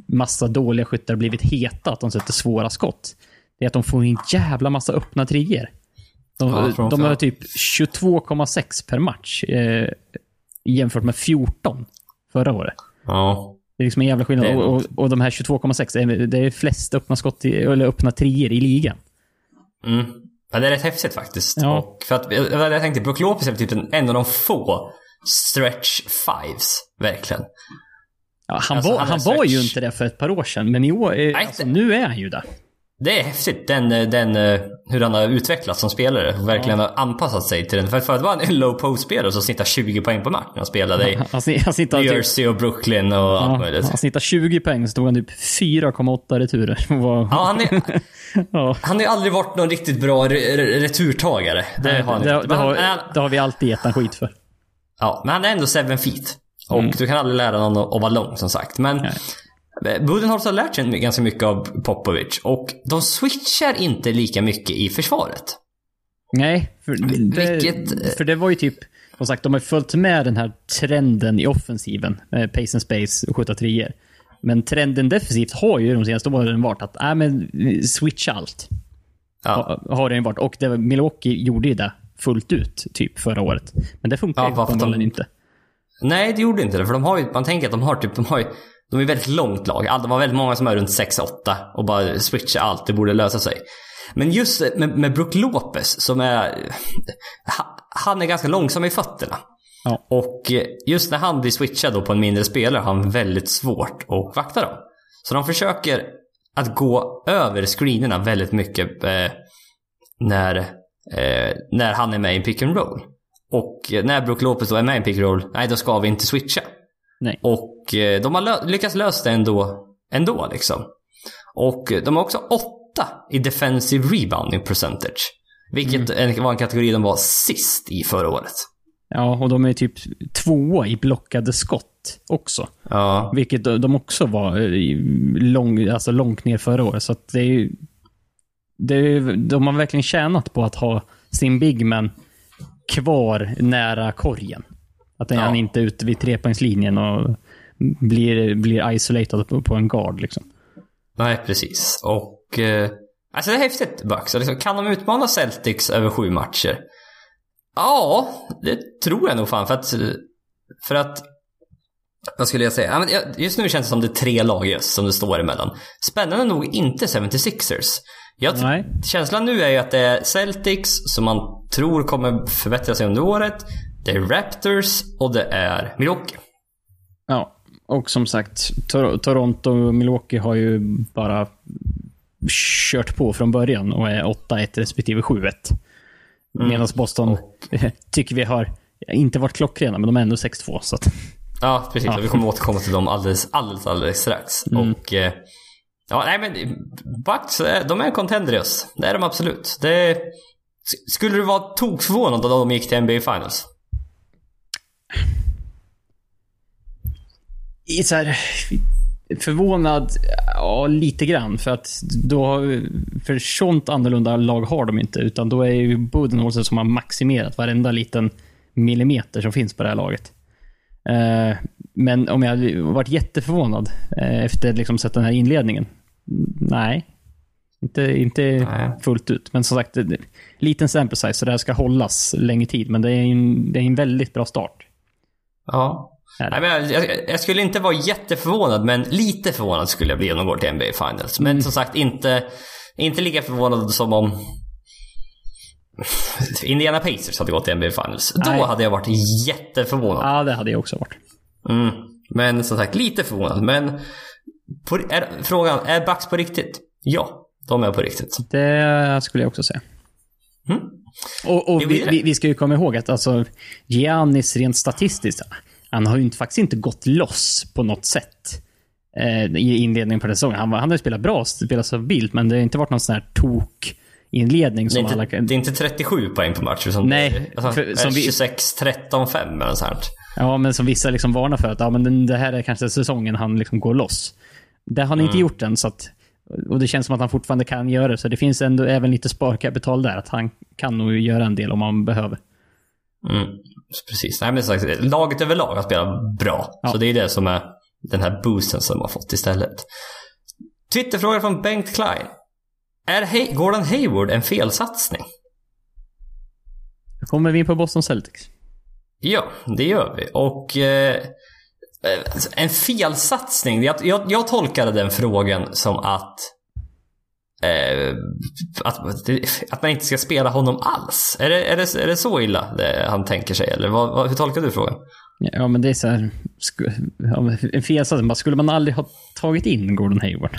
massa dåliga skyttar blivit heta, att de sätter svåra skott. Det är att de får en jävla massa öppna trier. De, Ja, de har typ 22,6 per match eh, jämfört med 14 förra året. Ja. Det är liksom en jävla skillnad. Och, och, och de här 22,6, är- det är flest öppna skott, i, eller öppna trier i ligan. Mm. Ja, det är rätt häftigt faktiskt. Ja. Och för att, jag, jag tänkte, Brook Lopez är typ en, en av de få stretch fives, verkligen. Ja, han Alltså, var, han han var ju inte det för ett par år sedan, men i år, alltså, nu är han ju där. Det är häftigt, den, den, eh, hur han har utvecklats som spelare. Och verkligen har anpassat sig till den. För förut var han en low post-spelare som snittade 20 poäng på match när han spelade i Han, snittar, New Jersey och Brooklyn och allt ja, möjligt. han snittar 20 poäng, så tog han typ 4,8 returer. Ja, han, är, ja. han har aldrig varit någon riktigt bra re re returtagare. Det har han det, det, Men har, han, det har vi alltid gett han skit för. Ja, men han är ändå seven feet. Och Mm. du kan aldrig lära någon att vara lång som sagt. Men Nej. Budenholzer har lärt sig ganska mycket av Popovic. Och de switchar inte lika mycket i försvaret. Nej, för det, Vilket- för det var ju typ, som sagt, de har följt med den här trenden i offensiven. Eh, pace and space och skjuta treor. Men trenden defensivt har ju de senaste åren varit att, nej men switcha allt. Ja. Ha- Har den ju varit. Och det, Milwaukee gjorde ju det fullt ut, typ förra året. Men det funkar Ja, ju varför de- uppenbarligen inte. Nej, det gjorde inte det. För de har ju, man tänker att de har typ, de har ju, de är väldigt långt lag. All- De har väldigt många som är runt 6-8 och bara switchar allt. Det borde lösa sig. Men just med, med Brook Lopez som är... ha- Han är ganska långsam i fötterna. Ja. Och just när han blir switchad då på en mindre spelare har han väldigt svårt att vakta dem. Så de försöker att gå över screenerna väldigt mycket eh, när, eh, när han är med i en pick and roll. Och eh, när Brook Lopez då är med i en pick and roll, nej då ska vi inte switcha. Nej. Och eh, de har lö- lyckats lösa det ändå, ändå liksom. Och eh, de har också åtta i defensive rebounding percentage. Vilket en- var en kategori de var sist i förra året. Ja, och de är typ tvåa i blockade skott också. Ja. Vilket de också var eh, lång, alltså långt ner förra året. Så det är ju... Det är, de har verkligen tjänat på att ha sin bigman kvar nära korgen. Att Ja. han inte är ute vid trepoängslinjen och blir, blir isolated på, på en guard. Liksom. Nej, precis. Och... Eh, alltså det är häftigt, Bucks. Alltså, kan de utmana Celtics över sju matcher? Ja, det tror jag nog fan. För att... För att... Vad skulle jag säga? Ja, just nu känns det som det är tre lag just som det står emellan. Spännande nog inte 76ers. Jag, Nej. känslan nu är ju att det är Celtics som man tror kommer förbättra sig under året. Det är Raptors och det är Milwaukee. Ja, och som sagt, Tor- Toronto och Milwaukee har ju bara kört på från början och är 8-1 respektive 7-1. Medan Boston tycker vi har inte varit klockrena, men de är ändå 6-2. Så att, Ja, precis. Ja. Och vi kommer återkomma till dem alldeles, alldeles, alldeles strax. Mm. Och... Eh, ja, nej men Bucks, eh, de är en contender i oss. Det är de absolut. Det... Skulle du vara tokförvånad om de gick till NBA Finals? I så här, förvånad, ja lite grann. För att då, för sånt annorlunda lag har de inte. Utan då är ju Budenholzer som har maximerat varenda liten millimeter som finns på det här laget. Eh, men om jag hade varit jätteförvånad eh, efter liksom sett den här inledningen. Nej. Inte, inte Nej. fullt ut. Men som sagt, liten sample size, så det här ska hållas länge tid. Men det är en, det är en väldigt bra start. Ja. Nej, men jag, jag, skulle inte vara jätteförvånad, men lite förvånad skulle jag bli om de går till NBA Finals. Men Mm. som sagt, inte, inte lika förvånad som om Indiana Pacers hade gått till NBA Finals. Då Nej. hade jag varit jätteförvånad. Ja, det hade jag också varit. Mm. Men som sagt, lite förvånad. Men på, är, frågan, är Bucks på riktigt? Ja, de är på riktigt. Det skulle jag också säga. Mm. Och, och Det vi, det. vi, vi ska ju komma ihåg att alltså, Giannis rent statistiskt, han har ju inte, faktiskt inte gått loss på något sätt eh, i inledningen på den säsongen. Han, han har ju spelat bra, spelat stabilt, men det har inte varit någon sån här tok-inledning Det är, som inte, alla kan... det är inte 37 poäng på match. Utan Nej, det alltså, för- som är vi- 26, 13, 5 eller sånt. Ja, men som vissa liksom varnar för att ja, men det här är kanske säsongen han liksom går loss. Det har han Mm. inte gjort än, så att, och det känns som att han fortfarande kan göra det. Så det finns ändå även lite sparkapital där, att han kan nog göra en del om han behöver. Mm. Precis. Nej, men sagt, laget överlag har spelat bra. Ja. Så det är det som är den här boosten som de har fått istället. Twitterfråga från Bengt Klein. Är Hay- Gordon Hayward en felsatsning? Då kommer vi in på Boston Celtics. Ja, det gör vi. Och eh, en felsatsning. Jag, jag, jag tolkade den frågan som att, eh, att att man inte ska spela honom alls. Är det, är det, är det så illa det han tänker sig? Eller vad, vad, hur tolkar du frågan? Ja, men det är så här... En felsatsning. Skulle man aldrig ha tagit in Gordon Hayward?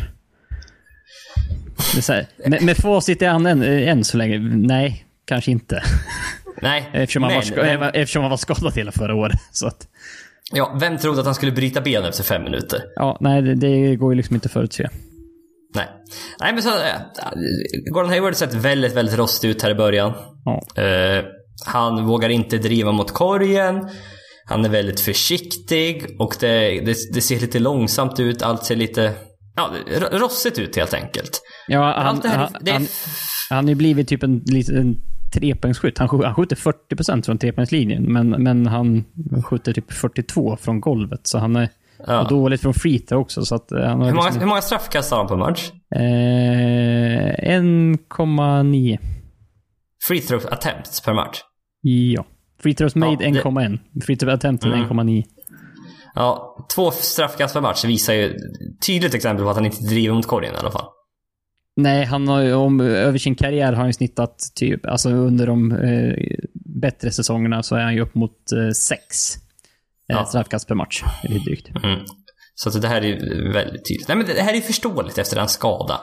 Det här, med, med facit i hand än, än så länge, nej, kanske inte. Nej, Eftersom han, men, var, ska, men- eftersom han var skadad hela förra året. Så att, ja, vem trodde att han skulle bryta benen efter fem minuter? ja, nej, det, det går ju liksom inte förutse. Nej. Nej, men så... Äh, Gordon Hayward har sett väldigt, väldigt rostig ut här i början. Ja. Eh, han vågar inte driva mot korgen. Han är väldigt försiktig och det, det, det ser lite långsamt ut. Allt ser lite ja, rossigt ut helt enkelt. Ja, han, det här, han, det är han, han har ju blivit typ en liten trepoängsskytt. Han, han skjuter 40% från trepoängslinjen, men, men han skjuter typ 42 från golvet. Så han är Ja. och dåligt från free throw också. Så att eh, han har Hur många, liksom, hur många straffkast har han på match? eh, 1,9. Free throw attempts per match. Ja. Free throws made Ja, det- 1,1. Free throw attempted Mm. 1,9. Ja, två straffkast per match visar ju tydligt exempel på att han inte driver mot korgen i alla fall. Nej, han har om, över sin karriär har han snittat typ, alltså under de eh, bättre säsongerna så är han ju upp mot eh, sex eh, Ja. straffkast per match. Eller drygt. Mm. Så att det här är väldigt tydligt. Nej men det här är förståeligt efter en skada.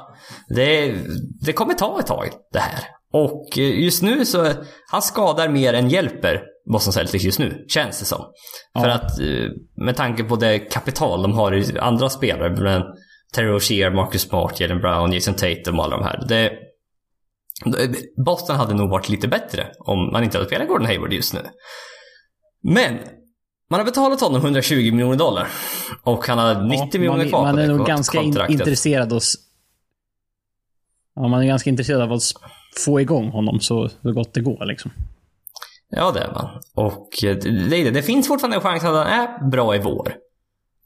Det, det kommer ta ett tag det här. Och eh, just nu så, han skadar mer än hjälper Boston Celtics just nu, känns det som. För Ja. att eh, med tanke på det kapital de har i andra spelare, Terry Rozier, Marcus Smart, Jalen Brown, Jason Tatum och alla de här. Det, Boston hade nog varit lite bättre om man inte hade spelat Gordon Hayward just nu. Men man har betalat honom 120 miljoner dollar. Och han har 90 Ja, miljoner kvar man på är det nog ganska kontraktet. intresserad av s- Ja, man är ganska intresserad av att få igång honom så, så gott det går liksom. Ja, det är man. Och eh, det, det. det finns fortfarande en chans att han är bra i vår.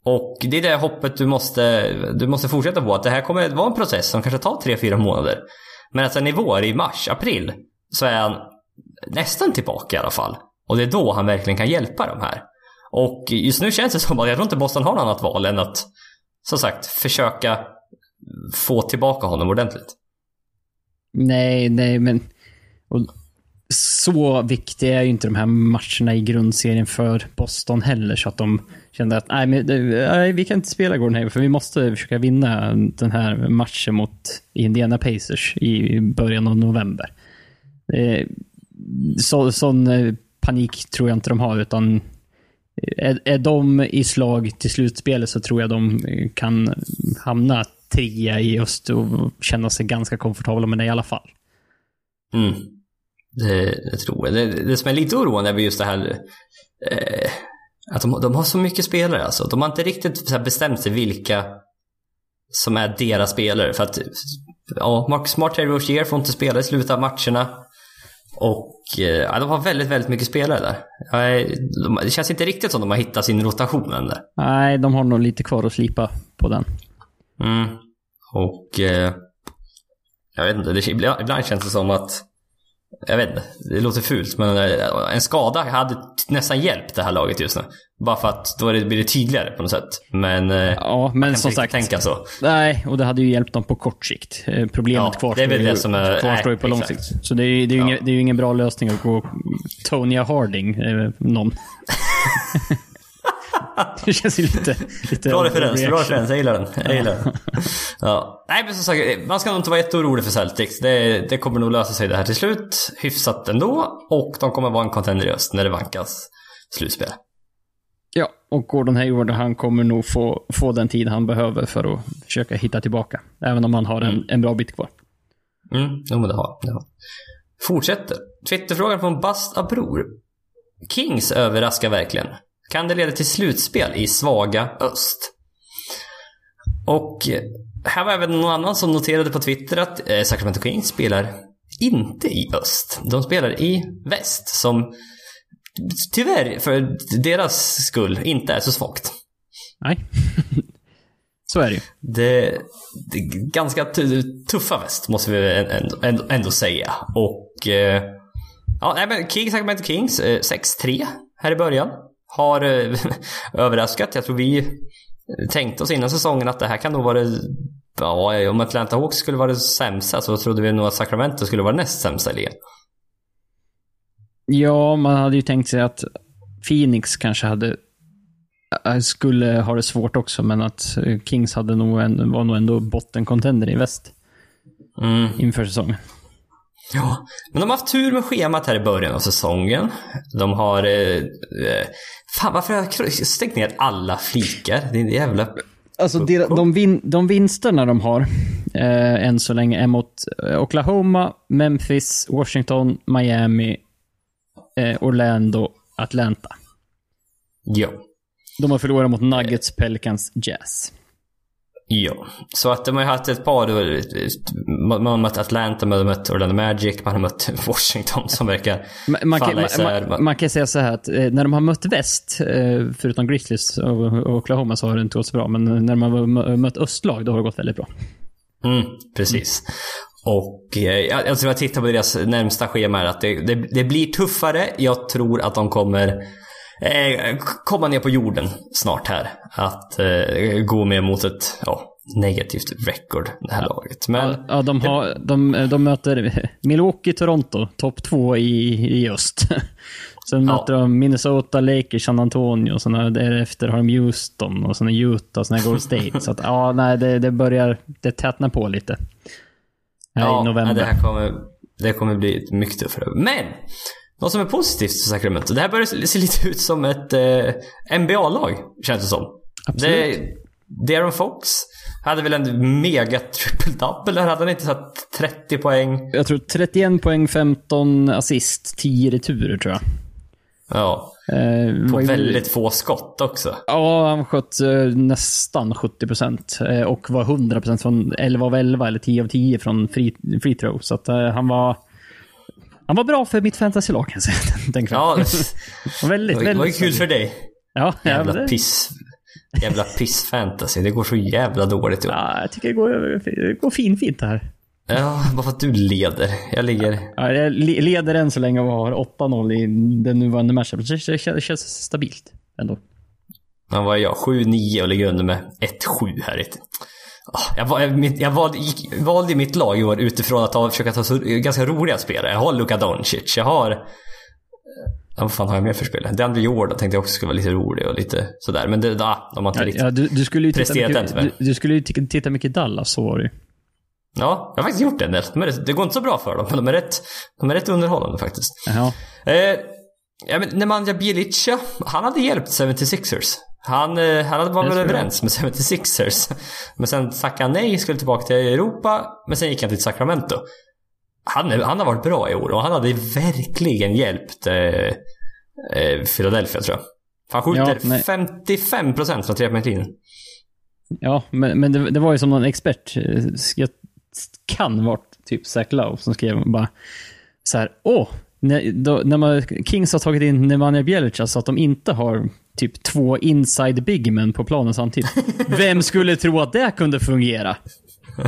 Och det är det hoppet du måste, du måste fortsätta på. Att det här kommer att vara en process som kanske tar 3-4 månader. Men alltså att sen i vår, i mars, april, så är han nästan tillbaka i alla fall. Och det är då han verkligen kan hjälpa de här. Och just nu känns det som att jag tror inte Boston har något annat val än att, som sagt, försöka få tillbaka honom ordentligt. Nej, nej, men... Och så viktiga är ju inte de här matcherna i grundserien för Boston heller, så att de kände att nej, men, eh, nej vi kan inte spela Gordon Hayward, för vi måste försöka vinna den här matchen mot Indiana Pacers i början av november. Eh, så, sån eh, panik tror jag inte de har, utan är, är de i slag till slutspelet så tror jag de kan hamna trea i öst och känna sig ganska komfortabla med det i alla fall. Mm. Det, det tror jag. Det, det som är lite oroande är väl just det här eh, att de, de har så mycket spelare alltså. De har inte riktigt bestämt sig vilka som är deras spelare. För att ja, Marcus Smart, Terry Rozier får inte spela i slutet av matcherna. Och eh, ja, de har väldigt, väldigt mycket spelare där. Ja, de, det känns inte riktigt som de har hittat sin rotation än där. Nej, de har nog lite kvar att slipa på den. Mm. Och eh, jag vet inte, det, ibland känns det som att jag vet inte, det låter fult men eh, en skada hade nästan hjälpt det här laget just nu. Bara för att då blir det tydligare på något sätt. Men eh, Ja, men som sagt. tänka så. Nej, och det hade ju hjälpt dem på kort sikt. Eh, Problemet Ja, kvarstår, det är väl ju, det som är- kvarstår ju på lång exakt. sikt. Så det är, det är, ju Ja. ingen, det är ju ingen bra lösning att gå Tonya Harding, eh, någon. det känns ju lite... lite Bra referens, bra referens. Jag gillar den. Jag gillar den. Ja. Nej men som sagt, man ska nog inte vara jätteorolig för Celtics. Det, det kommer nog lösa sig det här till slut. Hyfsat ändå. Och de kommer vara en contender i öst när det vankas slutspel. Ja, och Gordon Hayward, han kommer nog få, få den tid han behöver för att försöka hitta tillbaka. Även om han har en, en bra bit kvar. Mm, jo men det har har. Fortsätter. Twitterfrågan från Bast Abror. Kings överraskar verkligen. Kan det leda till slutspel i svaga öst? Och eh, här var även någon annan som noterade på Twitter att eh, Sacramento Kings spelar inte i öst. De spelar i väst som tyvärr för deras skull inte är så svagt. Nej. Så är det ju. Det, det är ganska tu- tuffa väst, måste vi ändå, ändå, ändå säga. Och... Eh, ja, nej men Kings, Sacramento Kings, eh, 6-3 här i början. Har eh, överraskat. Jag tror vi tänkte oss innan säsongen att det här kan nog vara det... Ja, om Atlanta Hawks skulle vara det sämsta så trodde vi nog att Sacramento skulle vara näst sämsta i ligan. Ja, man hade ju tänkt sig att Phoenix kanske hade äh, skulle ha det svårt också, men att eh, Kings hade nog en, var nog ändå bottencontender i väst Mm. inför säsongen. Ja, men de har haft tur med schemat här i början av säsongen. De har... Eh, eh, fan, varför har jag stängt ner alla flikar? Det är en jävla... Alltså de, de, vin, de vinsterna de har eh, än så länge är mot eh, Oklahoma, Memphis, Washington, Miami, eh, Orlando, Atlanta. Ja. De har förlorat mot Nuggets, Pelicans, Jazz. Ja, så att de har ju haft ett par, man har mött Atlanta, man har mött Orlando Magic, man har mött Washington som verkar man, man falla kan, isär. Man, man, kan säga så här att eh, när de har mött väst, eh, förutom Grizzlies och Oklahoma, så har det inte gått så bra. Men när de har mött östlag, då har det gått väldigt bra. Mm, precis. Och eh, alltså jag tittar på deras närmsta schema här, att det, det, det blir tuffare. Jag tror att de kommer komma ner på jorden snart här. Att eh, gå med mot ett ja, negativt record, det här ja. laget. Men, ja, ja, de, har, de, de möter Milwaukee, Toronto, topp två i, i öst. Sen möter de Minnesota, Lakers, San Antonio, och sen därefter har de Houston och sen Utah och sen Gold State. så att, ja, nej, det, det börjar det tätna på lite. Här ja, i november. Det här kommer, det kommer bli mycket tuffare. Men! Något som är positivt för Sacramento. Det här börjar se lite ut som ett eh, NBA-lag, känns det som. Absolut. Det, Darren Fox hade väl en mega triple-double där. Hade han inte satt 30 poäng? Jag tror 31 poäng, 15 assist, 10 returer tror jag. Ja. Eh, på väldigt få skott också. Ja, han sköt eh, nästan 70 procent. Eh, och var 100 procent från 11 av 11 eller 10 av 10 från free, free throw. Så att, eh, han var... Han var bra för mitt fantasylag kan jag säga. Den ja, det, väldigt, det var ju kul för dig. Ja, jävla det... piss. Jävla piss-fantasy. Det går så jävla dåligt. Ja, jag tycker det går, det går fin, fint det här. Ja, bara för att du leder. Jag ligger... Ja, jag leder än så länge och har 8-0 i den nuvarande matchen. Det känns, känns stabilt ändå. Men vad är jag? 7-9 och ligger under med 1-7 här. Jag, jag, jag valde, valde mitt lag i år utifrån att ta, försöka ta så ganska roliga spelare. Jag har Luka Doncic. Jag har... Ja, vad fan har jag mer för spelare? DeAndre Jordan tänkte jag också skulle vara lite rolig och lite sådär. Men det, ja, de har inte ja, riktigt ja, du, du skulle ju titta mycket, du, du, skulle ju titta mycket Dallas, så var det ju. Ja, jag har faktiskt gjort det. De är, det går inte så bra för dem, men de är rätt, de är rätt underhållande faktiskt. Jaha. Eh, ja, men Nemanja Bjelica, han hade hjälpt 76ers. Han, eh, han hade varit överens med 76ers. Men sen tackade han nej, skulle tillbaka till Europa. Men sen gick han till Sacramento. Han, han har varit bra i år och han hade verkligen hjälpt eh, eh, Philadelphia tror jag. Han skjuter ja, 55% från trepoängslinjen. Ja, men, men det, det, var ju som någon expert, eh, jag kan varit typ Zach Lowe som skrev bara så här, åh, när, då, när man, Kings har tagit in Nemanja Bjelica så att de inte har typ två inside bigmen på planen samtidigt. Vem skulle tro att det kunde fungera?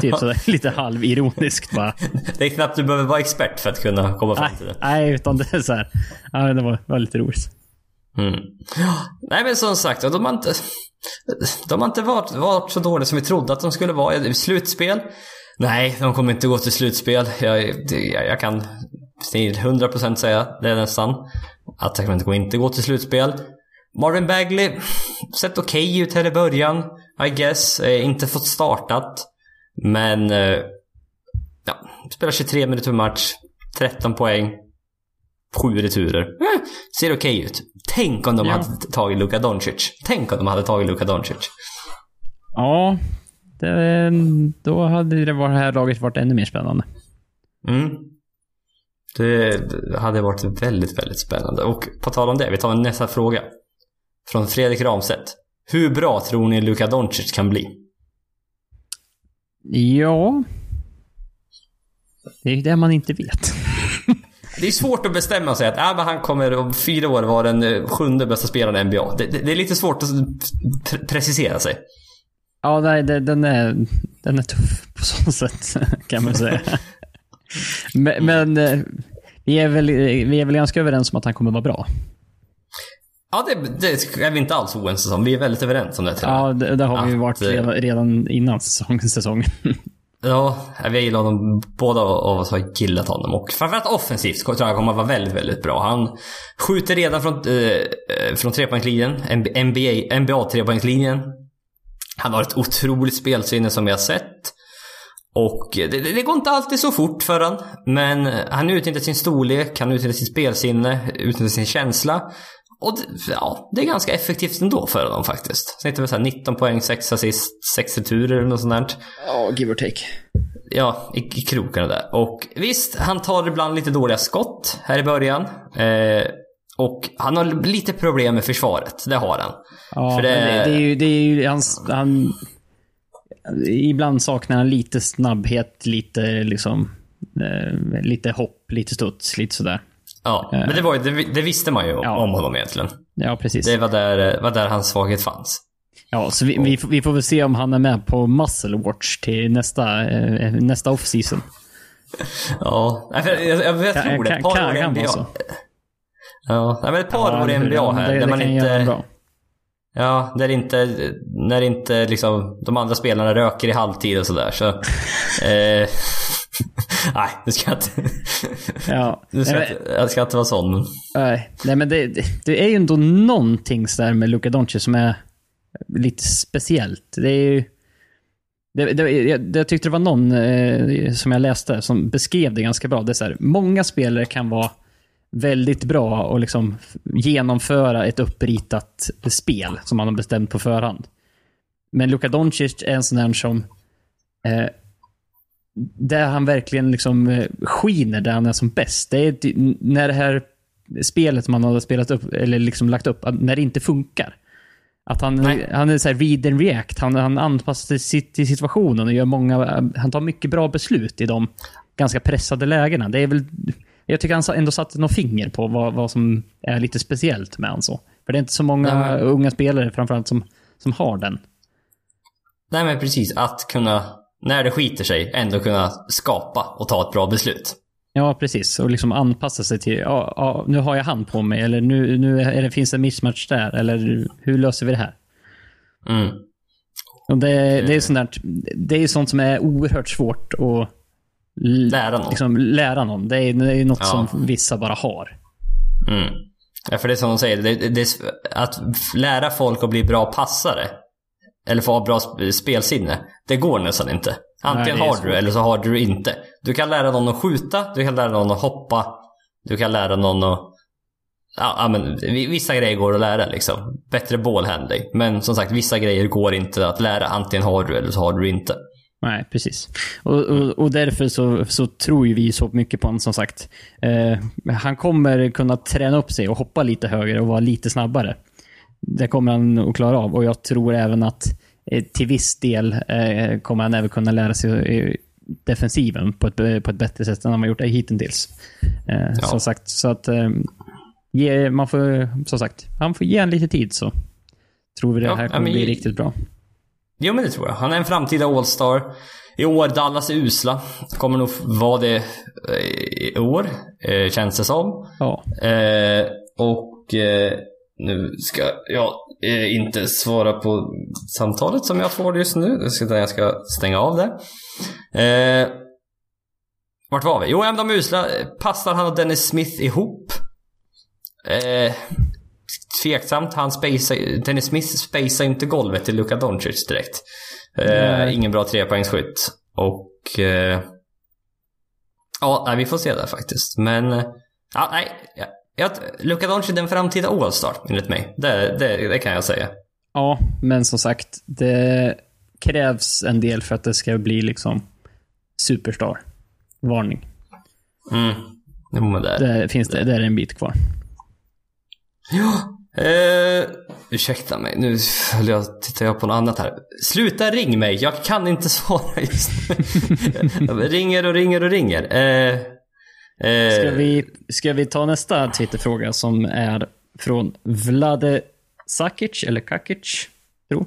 Typ sådär lite halvironiskt bara. Det är knappt du behöver vara expert för att kunna komma fram till det. Nej, utan det är så här. Ja, det var, var lite roligt. Mm. Nej men som sagt, de har inte, de har inte varit, varit så dåliga som vi trodde att de skulle vara. Slutspel Nej, de kommer inte gå till slutspel. Jag, jag, jag kan till 100% säga det nästan. Att Sacramento kommer inte gå till slutspel. Marvin Bagley, sett okej okay ut här i början. I guess. Eh, inte fått startat. Men... Eh, ja, spelar 23 minuter per match. 13 poäng. 7 returer. Eh, ser okej okay ut. Tänk om de ja. hade tagit Luka Doncic. Tänk om de hade tagit Luka Doncic. Ja, det, då hade det här laget varit ännu mer spännande. Mm. Det hade varit väldigt, väldigt spännande. Och på tal om det, vi tar nästa fråga. Från Fredrik Ramstedt. Hur bra tror ni Luka Doncic kan bli? Ja... Det är det man inte vet. Det är svårt att bestämma sig att äh, men han kommer om fyra år vara den eh, sjunde bästa spelaren i NBA. Det, det, det är lite svårt att precisera sig. Ja, nej, det, den, är, den är tuff på så sätt, kan man säga. men, men eh, vi, är väl, vi är väl ganska överens om att han kommer vara bra. Ja, det, det är vi inte alls oense om. Vi är väldigt överens om det. Ja, det, det har vi att, varit redan, redan innan säsong, säsongen. ja, vi gillar honom. Båda av oss har gillat honom. Och framförallt offensivt tror jag kommer att vara väldigt, väldigt bra. Han skjuter redan från, eh, från trepoängslinjen. NBA, NBA trepoängslinjen. Han har ett otroligt spelsinne som vi har sett. Och det, det, det, går inte alltid så fort för han. Men han utnyttjar sin storlek, han utnyttjar sitt spelsinne, utnyttjar sin känsla. Och det, ja, det är ganska effektivt ändå för honom faktiskt. Snittar väl 19 poäng, 6 assist, 6 returer eller något sånt där. Ja, give or take. Ja, i, i krokarna där. Och visst, han tar ibland lite dåliga skott här i början. Eh, Och han har lite problem med försvaret, det har han. Ja, För det... det- Det, det är ju, det är ju hans, han... Ibland saknar han lite snabbhet, lite liksom... Eh, lite hopp, lite studs, lite sådär. Ja, men det, var, ju- det, det visste man ju om, Ja. om honom egentligen. Ja, precis. Det var där, var där hans svaghet fanns. Ja, så vi, vi, får- vi får väl se om han är med på Muscle Watch till nästa, eh, nästa off-season. Ja, jag, jag, jag, jag tror det. Ett par kan år i NBA. vara så? Ja, men ett par år i NBA här. Det, där det man inte... Ja, där inte, när inte liksom de andra spelarna röker i halvtid och sådär. Så, eh, nej, nu ska inte... Ja. Nu ska Nej, inte, jag ska inte vara sån. Nej, nej men det, det, det är ju ändå någonting där med Luka Doncic som är lite speciellt. Det är ju... Det, det, jag, jag tyckte det var någon eh, som jag läste som beskrev det ganska bra. Det är så här, många spelare kan vara väldigt bra och liksom genomföra ett uppritat spel som man har bestämt på förhand. Men Luka Doncic är en sån där som eh, där han verkligen liksom eh, skiner där han är som bäst. Det är när det här spelet man har spelat upp, eller liksom lagt upp, att- när det inte funkar. Att han, Nej. han är så här read and react. Han, han anpassar sig till situationen och gör många, han tar mycket bra beslut i de ganska pressade lägena. Det är väl, jag tycker han ändå satte något finger på vad, vad som är lite speciellt med han så. För det är inte så många Nej. unga spelare framförallt som, som har den. Nej men precis, att kunna, när det skiter sig, ändå kunna skapa och ta ett bra beslut. Ja, precis. Och liksom anpassa sig till, ja, ja, nu har jag han på mig, eller nu, nu är det, finns det en mismatch där, eller hur löser vi det här? Mm. Och det, det är sånt där, det är sånt som är oerhört svårt att Lära någon. Liksom, lära någon. Det är, det är något Ja. som vissa bara har. Mm. Ja, för det är som de säger, det, det, att lära folk att bli bra passare, eller få ha bra sp- spelsinne, det går nästan inte. Antingen Nej, har du eller så har du inte. Du kan lära någon att skjuta, du kan lära någon att hoppa, du kan lära någon att... Ja, men vi- vissa grejer går att lära liksom. Bättre ballhandling. Men som sagt, vissa grejer går inte att lära. Antingen har du eller så har du inte. Nej, precis. Och, och, och därför så, så tror ju vi så mycket på honom, som sagt. Eh, han kommer kunna träna upp sig och hoppa lite högre och vara lite snabbare. Det kommer han att klara av. Och jag tror även att eh, till viss del eh, kommer han även kunna lära sig eh, defensiven på ett, på ett bättre sätt än han har gjort det hittills. Eh, Ja. Som sagt, så att eh, ge, man får, som sagt, han får ge en lite tid så tror vi det Ja, här kommer men bli ge- riktigt bra. Jo men det tror jag. Han är en framtida All-star. I år, Dallas är usla. Kommer nog vara det eh, i år, eh, känns det som. Ja. Eh, och eh, nu ska jag eh, inte svara på samtalet som jag får just nu. Ska, jag ska stänga av det. Eh, vart var vi? Jo, de är usla. Passar han och Dennis Smith ihop? Eh, tveksamt. Han spacear, Dennis Smith spacear inte golvet till Luka Doncic direkt. Eh, Nej. ingen bra trepoängsskytt. Och... Eh, ja, vi får se där faktiskt. Men... eh, Ja, nej. Jag, Luka Doncic är en framtida All-star, enligt mig. Det, det, det kan jag säga. Ja, men som sagt, det krävs en del för att det ska bli liksom superstar. Varning. Mm. Jo, men det. Det finns det, det är en bit kvar. Ja. Eh, ursäkta mig, nu jag, tittar jag på något annat här. Sluta ring mig, jag kan inte svara just nu. Ringer och ringer och ringer. Eh, eh, Ska vi, ska vi ta nästa Twitterfråga som är från Vlade Sakic, eller Kakic, tror.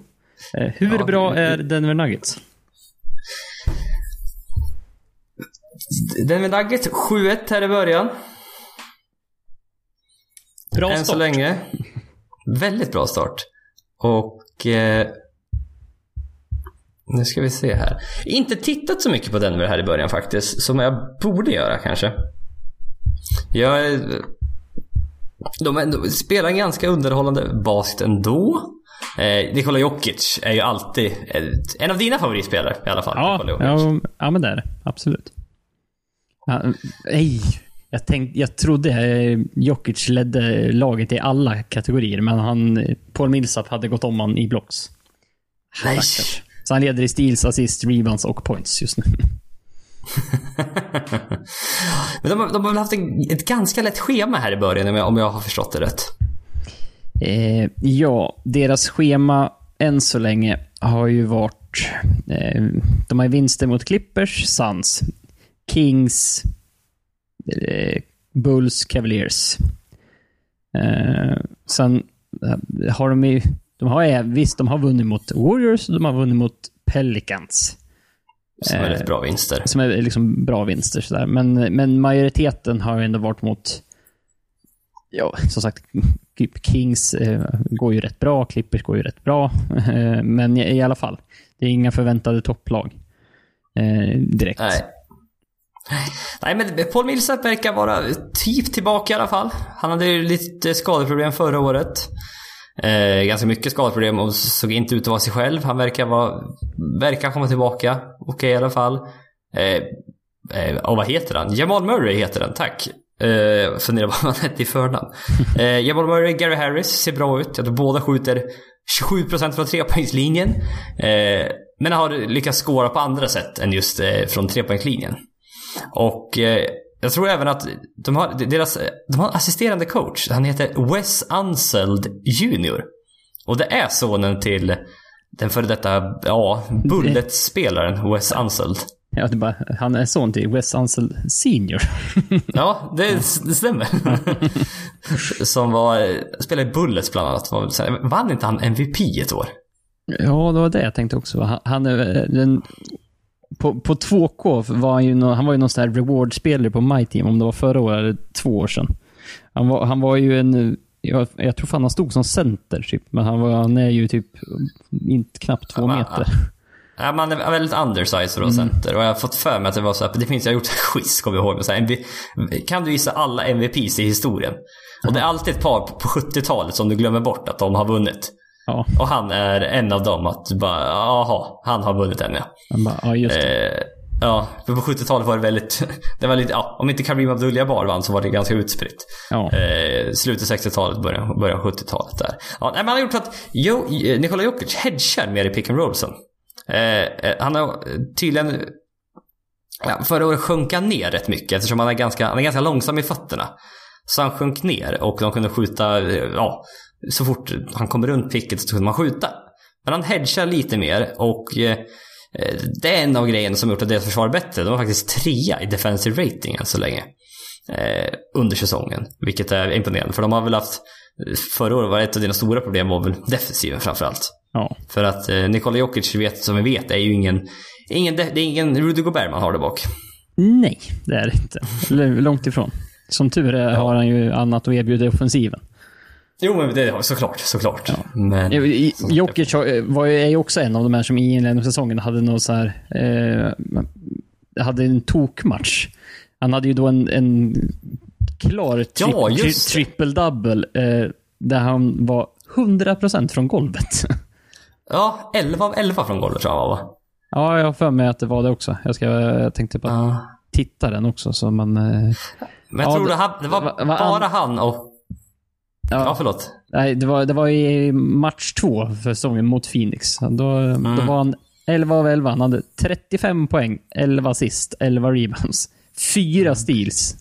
Eh, hur Ja, bra är Denver Nuggets? Den med Nuggets 7-1 här i början. Bra Än så start. länge. Väldigt bra start. Och... Eh, nu ska vi se här. Inte tittat så mycket på Denver här i början faktiskt. Som jag borde göra kanske. Jag... De, är- de spelar en ganska underhållande basket ändå. Eh, Nikola Jokic är ju alltid eh, en av dina favoritspelare i alla fall. Ja, ja, ja, men det är det. Absolut. Ja, nej, jag, tänkte, jag trodde eh, Jokic ledde laget i alla kategorier, men han, Paul Millsap hade gått om han i blocks. Nej. Så han leder i steals, assist, rebounds och points just nu. Men de, har- de har väl haft en, ett ganska lätt schema här i början om jag, om jag har förstått det rätt. Eh, ja, deras schema än så länge har ju varit... Eh, de har vinster mot Clippers, Suns, Kings, Bulls, Cavaliers. Eh, sen eh, har de ju... De har, ju- visst, de har vunnit mot Warriors och de har vunnit mot Pelicans. Som är Eh, rätt bra vinster. Som är liksom bra vinster sådär. Men, men majoriteten har ju ändå varit mot, ja, som sagt, Kings eh, går ju rätt bra, Clippers går ju rätt bra. Eh, men i, i alla fall, det är inga förväntade topplag eh, direkt. Nej. Nej, men Paul Millsap verkar vara typ tillbaka i alla fall. Han hade ju lite skadeproblem förra året. Eh, ganska mycket skadeproblem och såg inte ut att vara sig själv. Han verkar, vara, verkar komma tillbaka. Okej i alla fall. Eh, eh, och vad heter han? Jamal Murray heter han, tack. Eh, funderar på vad han hette i förnamn. Eh, Jamal Murray, Gary Harris ser bra ut. Jag tror båda skjuter 27% från trepoängslinjen. Eh, men har lyckats skåra på andra sätt än just eh, från trepoängslinjen. Och eh, jag tror även att de har, deras, de har en assisterande coach. Han heter Wes Unseld Jr. Och det är sonen till den före detta, ja, Bullet-spelaren Wes Unseld. Ja, det är bara, han är son till Wes Unseld Senior. Ja, det, det stämmer. Som var, spelade i Bullets bland annat. Vann inte han MVP ett år? ja, det var det jag tänkte också. Han, han är den, på, på 2K var han ju någon, han var ju någon sån här reward-spelare på My Team, om det var förra året eller två år sedan. Han var, han var ju en, jag, jag tror fan han stod som center typ, men han, var, han är ju typ inte knappt två meter. Ja, man är väldigt undersized att vara center. Och jag har fått för mig att det var så här, det finns, jag har gjort en quiz kommer jag ihåg. Men så här, kan du gissa alla MVPs i historien? Och det är alltid ett par på 70-talet som du glömmer bort att de har vunnit. Ja, Och han är en av dem. Att bara, jaha, han har vunnit en ja. bara, ja just det. Eh, ja, för på 70-talet var det väldigt, det var lite, ja, om inte Kareem Abdul-Jabbar vann så var det ganska utspritt. Ja. Eh, slutet 60-talet, början, början 70-talet där. Ja, nej, men han har gjort att jo, Nikola Jokic hedgar mer i pick and rollsen. Eh, eh, han har tydligen... Ja, förra året sjönk han ner rätt mycket eftersom han är, ganska, han är ganska långsam i fötterna. Så han sjönk ner och de kunde skjuta, eh, ja, så fort han kom runt picket så kunde man skjuta. Men han hedgar lite mer och eh, det är en av grejerna som gjort att deras försvar bättre. De var faktiskt trea i defensive rating än så länge. Eh, under säsongen. Vilket är imponerande. För de har väl haft, förra året var ett av dina stora problem var väl defensiven framförallt. Ja. För att eh, Nikola Jokic, vet, som vi vet, är ju ingen, ingen, det är ingen Rudy Gobert man har där bak. Nej, det är det inte. Långt ifrån. Som tur är har han ju annat att erbjuda i offensiven. Jo, men det har såklart, såklart. Men, Ja, i- Jokic har- var ju, är ju också en av de här som i inledningen av säsongen hade någon så här, eh, hade en tokmatch. Han hade ju då en, en klar tri- Ja, tri- triple-double eh, där han var 100% från golvet. ja, 11 av 11 från golvet tror jag var, va? ja, jag har för mig att det var det också. Jag, ska, jag tänkte bara Ja. titta den också så man... Eh, Men jag Ja, tror det- det, var va- va- bara han och... Ja, ja, förlåt. nej, det, var, det var i match två för säsongen mot Phoenix. Då, då Mm. var han 11 av 11. Han hade 35 poäng, 11 assist, 11 rebounds, 4 Mm. steals.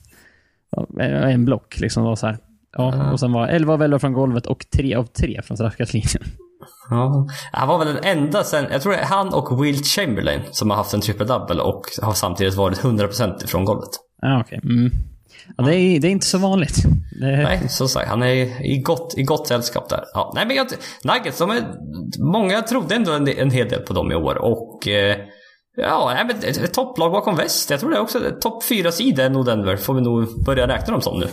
En block liksom var så här. Ja, och sen var 11 av 11 från golvet och 3 av 3 från straffkastlinjen. Ja. Han var väl den enda sen, jag tror det är han och Will Chamberlain som har haft en triple-double och har samtidigt varit 100% ifrån golvet. Ja, okej. Mm. Ja, det, är, det är inte så vanligt. Det, Nej, som sagt, han är i gott, i gott sällskap där. Ja, nej men jag, Nuggets, de är, många trodde ändå en, en hel del på dem i år och eh, Ja, nej, men ett, ett topplag bakom väst. Jag tror det är också topp fyra sida är nog Denver. Får vi nog börja räkna dem som nu.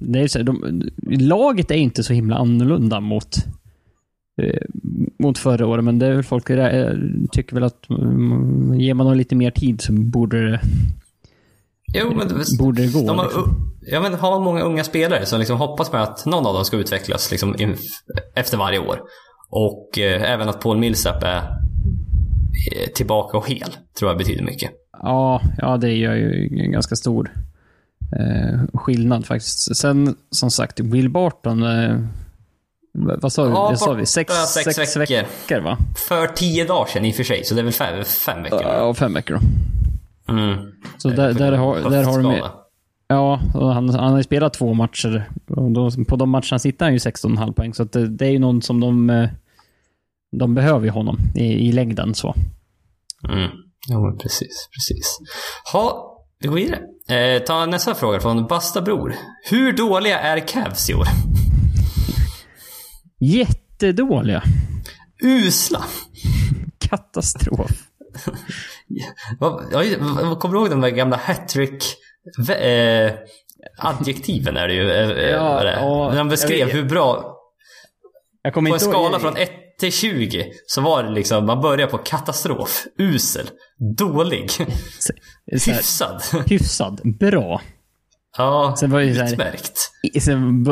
det är så, de, laget är inte så himla annorlunda mot, eh, mot förra året, men det är väl folk eh, tycker väl att mm, ger man dem lite mer tid så borde det, Jo, men det, borde det gå. de har, liksom. ja, men har många unga spelare som liksom hoppas på att någon av dem ska utvecklas liksom in, efter varje år. Och eh, även att Paul Millsap är eh, tillbaka och hel, tror jag betyder mycket. Ja, ja, det gör ju en ganska stor eh, skillnad faktiskt. Sen, som sagt, Will Barton, eh, vad sa vi? Ja, sa vi? Sex, sex sex, veckor. veckor, va? För tio dagar sedan i och för sig, så det är väl fem, fem veckor. Ja, fem veckor då. Mm. Så där, där, har, där har du med, Ja, han, han har ju spelat två matcher. Då, på de matcherna sitter han ju 16,5 poäng. Så det, det, är ju någon som de... eh, De behöver ju honom i, i längden så. Mm. Ja, men precis, precis. Ha, vi går vidare. Eh, ta nästa fråga från Basta Bror. Hur dåliga är Cavs i år? Jättedåliga. Usla. Katastrof. Vad- ja, vad- Kommer du ihåg de där gamla hattrick eh, adjektiven är det ju. Eh, Ja, det När de beskrev jag hur bra Jag På en skala från 1 till 20 så var det liksom, man börjar på katastrof, usel, dålig, Så hyfsad. hyfsad. Bra. Ja, Sen var det utmärkt.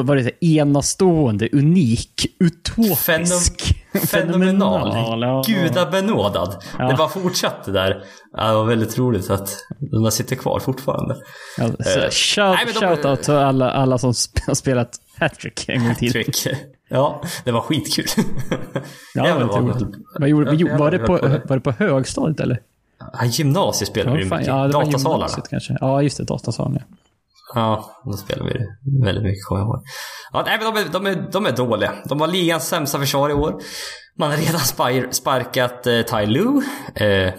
Var det så enastående, unik, utopisk. Fenomenal. ja. Gudabenådad. Ja. Det bara fortsatte där. Det var väldigt roligt att de sitter kvar fortfarande. Ja, så, Eh, shout, nej, de- shout out till alla, alla som har spelat hattrick en gång till. Trick. Ja, det var skitkul. Ja, det var. Vad gjorde, Ja, var, det på, var det på högstadiet eller? Ja, gymnasiet spelade vi mycket. ja, det var Datasalarna. kanske. Ja, just det. Datasalen, ja. Ja, då spelar vi väldigt mycket kommer jag ihåg. Ja, nej, men de, är, de, är, de är dåliga. De har ligans sämsta försvar i år. Man har redan spar, sparkat eh, Ty Lue. Eh,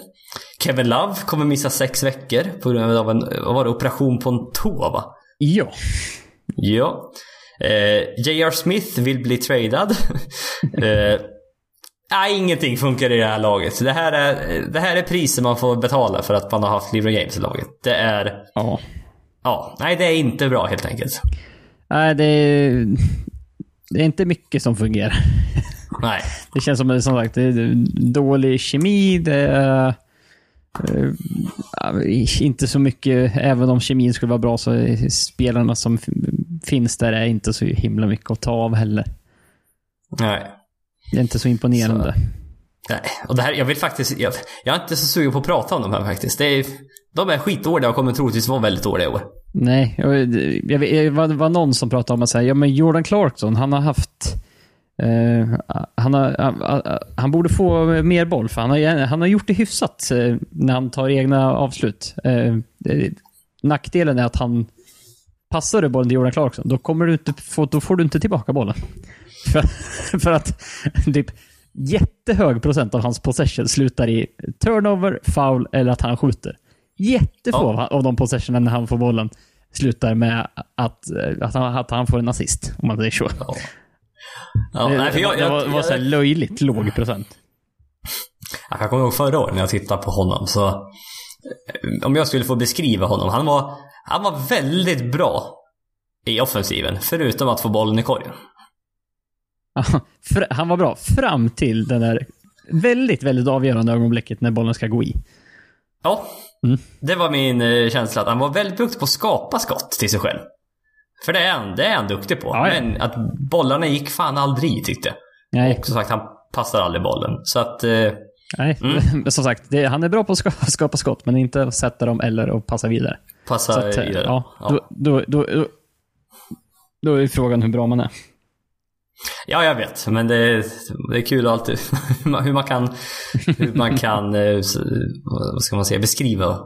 Kevin Love kommer missa sex veckor på grund av en vad var det, operation på en tå va? Ja. Ja. Eh, J.R. Smith vill bli tradad. eh, nej, ingenting funkar i det här laget. Det här, är, det här är priset man får betala för att man har haft LeBron James i laget. Det är... Ja. Ja, nej det är inte bra helt enkelt. Nej, det är, det är inte mycket som fungerar. Nej. Det känns som, som sagt, det är dålig kemi. Det är eh, inte så mycket, även om kemin skulle vara bra så spelarna som finns där är inte så himla mycket att ta av heller. Nej. Det är inte så imponerande. Nej. Och det här, jag vill faktiskt, jag, jag är inte så sugen på att prata om de här faktiskt. Det är, de är skitdåliga och kommer troligtvis vara väldigt dåliga i år. Nej, jag, jag, jag, det var, var någon som pratade om att säga, ja men Jordan Clarkson, han har haft eh, han, har, han, han borde få mer boll, för han har, han har gjort det hyfsat eh, när han tar egna avslut. Eh, eh nackdelen är att han passar du bollen till Jordan Clarkson, då, kommer du inte få, då får du inte tillbaka bollen. För, för att typ jättehög procent av hans possession slutar i turnover, foul eller att han skjuter. Jättefå Ja. av de possessionerna när han får bollen slutar med att, eh, att, han, att han får en assist, om man säger så. Ja. Ja, det, nej, för jag, det var, jag, var så löjligt låg procent. jag kommer ihåg förra året när jag tittade på honom så eh, om jag skulle få beskriva honom. Han var, han var väldigt bra i offensiven, förutom att få bollen i korgen. Han var bra fram till den där väldigt, väldigt avgörande ögonblicket när bollen ska gå i. Ja, Mm. det var min eh, känsla att han var väldigt duktig på att skapa skott till sig själv. För det är han, det är han duktig på. Ja, ja. Men att bollarna gick fan aldrig tyckte jag. Nej, Och som sagt, han passar aldrig bollen. Så att... Eh, nej. Men som sagt, det, han är bra på att ska, skapa skott, men inte att sätta dem eller att passa vidare. passa att, eh, vidare. ja, Ja. Då, då, då, då, då är frågan hur bra man är. Ja, jag vet. Men det, är- det är kul alltid hur man- kan, hur man kan eh, vad ska man säga, beskriva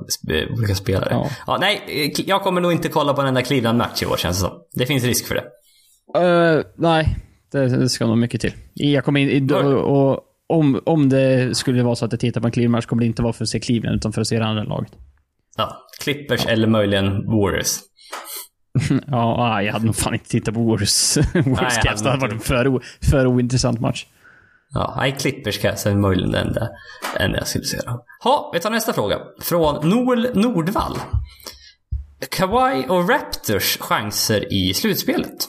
olika spelare. Ja. Ja. nej, eh, jag kommer nog inte kolla på den där Cleveland-match i år känns det som. Det finns risk för det. Eh, nej, det, det ska nog mycket till. Jag kommer in, Var- och, om, om det skulle vara så att jag tittar på en Cleveland-match kommer det inte vara för att se Cleveland, utan för att se det andra laget. Ja, Clippers eller möjligen Warriors. Ja, jag hade nog fan inte tittat på Warriors. Warriors Cavs. Det hade varit en för, för ointressant match. Ja, nej, Clippers kanske är möjligen den enda, enda jag skulle säga. Ha, vi tar nästa fråga. Från Noel Nordvall. Kawhi och Raptors chanser i slutspelet.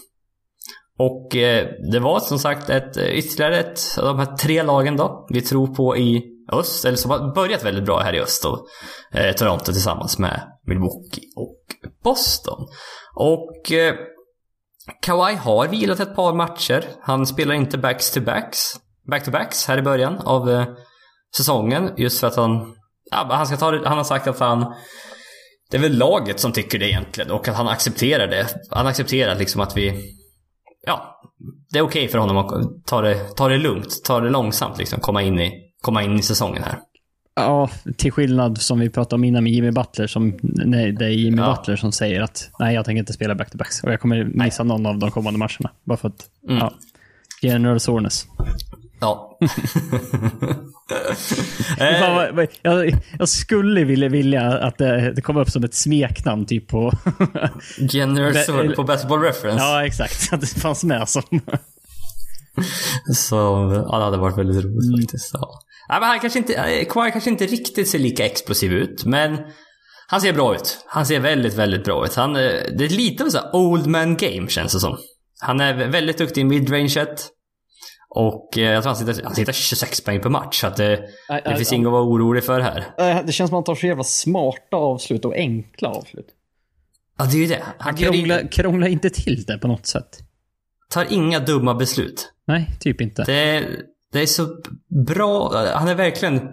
Och eh, det var som sagt ett, eh, ytterligare ett av de här tre lagen då vi tror på i öst, eller som har börjat väldigt bra här i öst då. Eh, Toronto tillsammans med Milwaukee och Boston. Och eh, Kawhi har vilat ett par matcher. Han spelar inte backs to backs back-to-backs här i början av eh, säsongen. Just för att han... Ja, han, ska ta det, han har sagt att han... Det är väl laget som tycker det egentligen och att han accepterar det. Han accepterar liksom att vi... Ja, det är okej för honom att ta det, ta det lugnt, ta det långsamt liksom. Komma in i, komma in i säsongen här. Ja, till skillnad som vi pratade om innan med Jimmy Butler. Som, nej, det är Jimmy Ja. Butler som säger att nej, jag tänker inte spela back-to-backs. Och jag kommer missa någon av de kommande matcherna. Bara för att, Mm. ja. General soreness. Ja. Fan, jag, jag skulle vilja, vilja att det, det kom upp som ett smeknamn typ på... General Sword på Basketball Reference. ja, exakt. Att det fanns med som... Så ja, det hade varit väldigt roligt faktiskt. Ja. Nej, men han kanske inte, eh, Kawhi kanske inte riktigt ser lika explosiv ut, men han ser bra ut. Han ser väldigt, väldigt bra ut. Han, eh, det är lite av så här old man game känns det som. Han är väldigt duktig i midranget. Och eh, jag tror han sitter, han sitter 26 poäng per match, så att det, Nej, det finns nej. inget att vara orolig för här. Det känns som att han tar så jävla smarta avslut och enkla avslut. Ja, det är ju det. Han Han krånglar, in, krånglar inte till det på något sätt. tar inga dumma beslut. Nej, typ inte. Det det är så bra. Han är verkligen...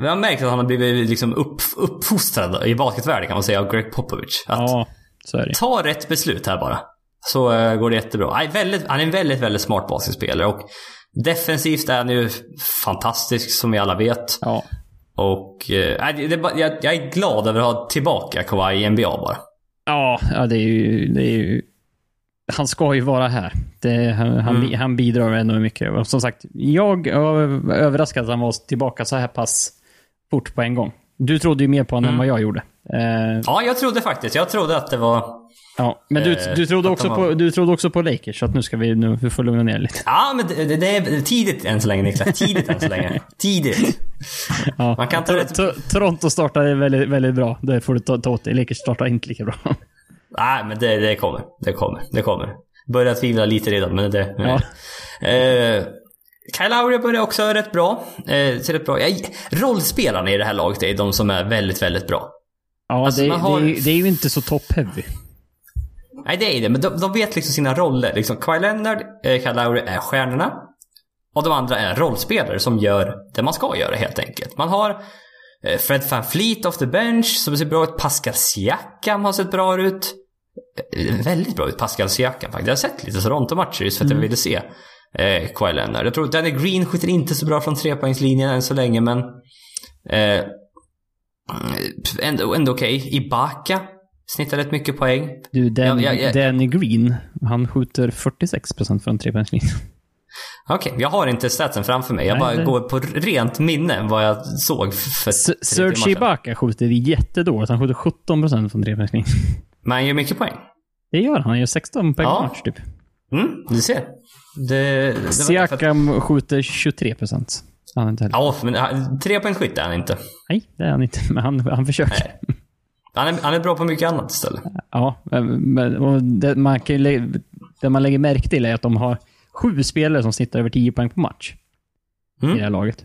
Vi har märkt att han har blivit liksom upp, uppfostrad i basketvärlden kan man säga av Greg Popovich. Att Ja, så är det. ta rätt beslut här bara. Så eh, går det jättebra. Nej, väldigt, han är en väldigt, väldigt smart basketspelare. Och defensivt är han ju fantastisk som vi alla vet. Ja. Och eh, det, är jag, jag är glad över att ha tillbaka Kawhi i NBA bara. Ja, ja det är ju... Det är ju han ska ju vara här. Det, han, Mm. han bidrar ändå mycket. Och som sagt, jag var överraskad att han var tillbaka så här pass fort på en gång. Du trodde ju mer på honom än vad jag gjorde. Eh, Ja, jag trodde faktiskt. Jag trodde att det var... ja. Men du, Eh, du, trodde också var- på, du trodde också på Lakers, så att nu ska vi, nu, vi får lugna ner lite. Ja, men det, det, är tidigt än så länge Niklas. Tidigt än så länge. Tidigt. Ja. Man kan ta Toronto startade väldigt, väldigt bra. Det får du ta, ta åt dig. Lakers startar inte lika bra. Nej, men det, det kommer. Det kommer. Det kommer. Börjar tvivla lite redan, men det... Ja. Eh, Kyle Lowry börjar också rätt bra. Eh, rätt bra. Jag, rollspelarna i det här laget är de som är väldigt, väldigt bra. Ja, Alltså, det, har- det, är, det är ju inte så top-heavy. Nej, det är det, men de, de vet liksom sina roller. Liksom, Kyle Leonard, eh, Kyle Lowry är stjärnorna. Och de andra är rollspelare som gör det man ska göra helt enkelt. Man har eh, Fred Van Fleet off the bench som ser bra ut. Pascal Siakam har sett bra ut. Väldigt bra ut, Pascal Siakam faktiskt. Jag har sett lite Toronto-matcher just för att jag ville se eh, Kawhi Leonard. Jag tror Danny Green skjuter inte så bra från trepoängslinjen än så länge, men eh, ändå, ändå okej. Ibaka snittar rätt mycket poäng. Du, Dan, Ja, ja, ja. Danny Green, han skjuter 46% från trepoängslinjen. Okej, jag har inte statsen framför mig. Jag Nej, bara det- går på rent minne vad jag såg för S- Serge. Ibaka skjuter jättedåligt. Han skjuter 17% från trepoängslinjen. Men han gör mycket poäng. Det gör han. Han gör 16 poäng Ja. match typ. Mm, du ser. Det, det för att- Siakam skjuter 23%. Han är inte heller. Ja, men han- tre poäng skytt är han inte. Nej, det är han inte. Men han, han försöker. Han är, han är bra på mycket annat istället. Ja, men det, man kan ju lä- det man lägger märke till är att de har sju spelare som snittar över 10 poäng på match. I det här laget.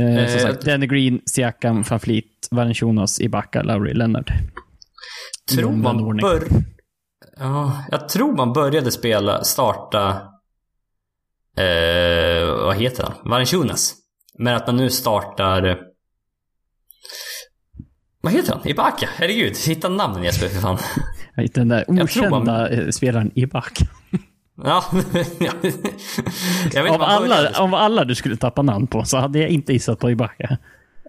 Eh, Eh, som sagt, Danny Green, Siakam, van Fleet, Valanciunas, Ibaka, Lowry, Leonard. Tror man bör... Ja, jag tror man började spela, starta... Eh, vad heter han? Valanciunas. Men att man nu startar... Vad heter han? Ibaka? Herregud, hitta namnen Jesper för fan. Den där tror man- okända eh, spelaren Ibaka. Ja, jag vet Av alla, av alla du skulle tappa namn på så hade jag inte gissat på Ibaka.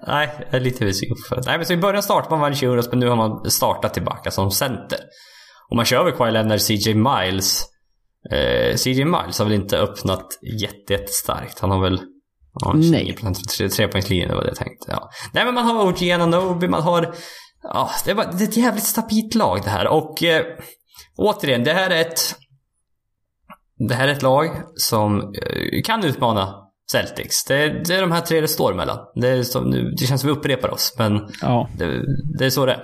Nej, jag är lite besviken på. Nej, men så i början startade man Valanciunas, men nu har man startat tillbaka som center. Och man kör väl Kawhi Leonard, CJ Miles. Eh, CJ Miles har väl inte öppnat jätte, jättestarkt. Han har väl... Ja, Nej. 29% tre, trepoängslinjen, det var det jag tänkte. Ja. Nej, men man har OG Ananobi, man har... Ja, det är, bara, det är ett jävligt stabilt lag det här. Och eh, återigen, det här är ett... Det här är ett lag som eh, kan utmana Celtics. Det, är- det är de här tre det står mellan. Det, som, nu, det känns som vi upprepar oss, men Ja, det, det är så det är.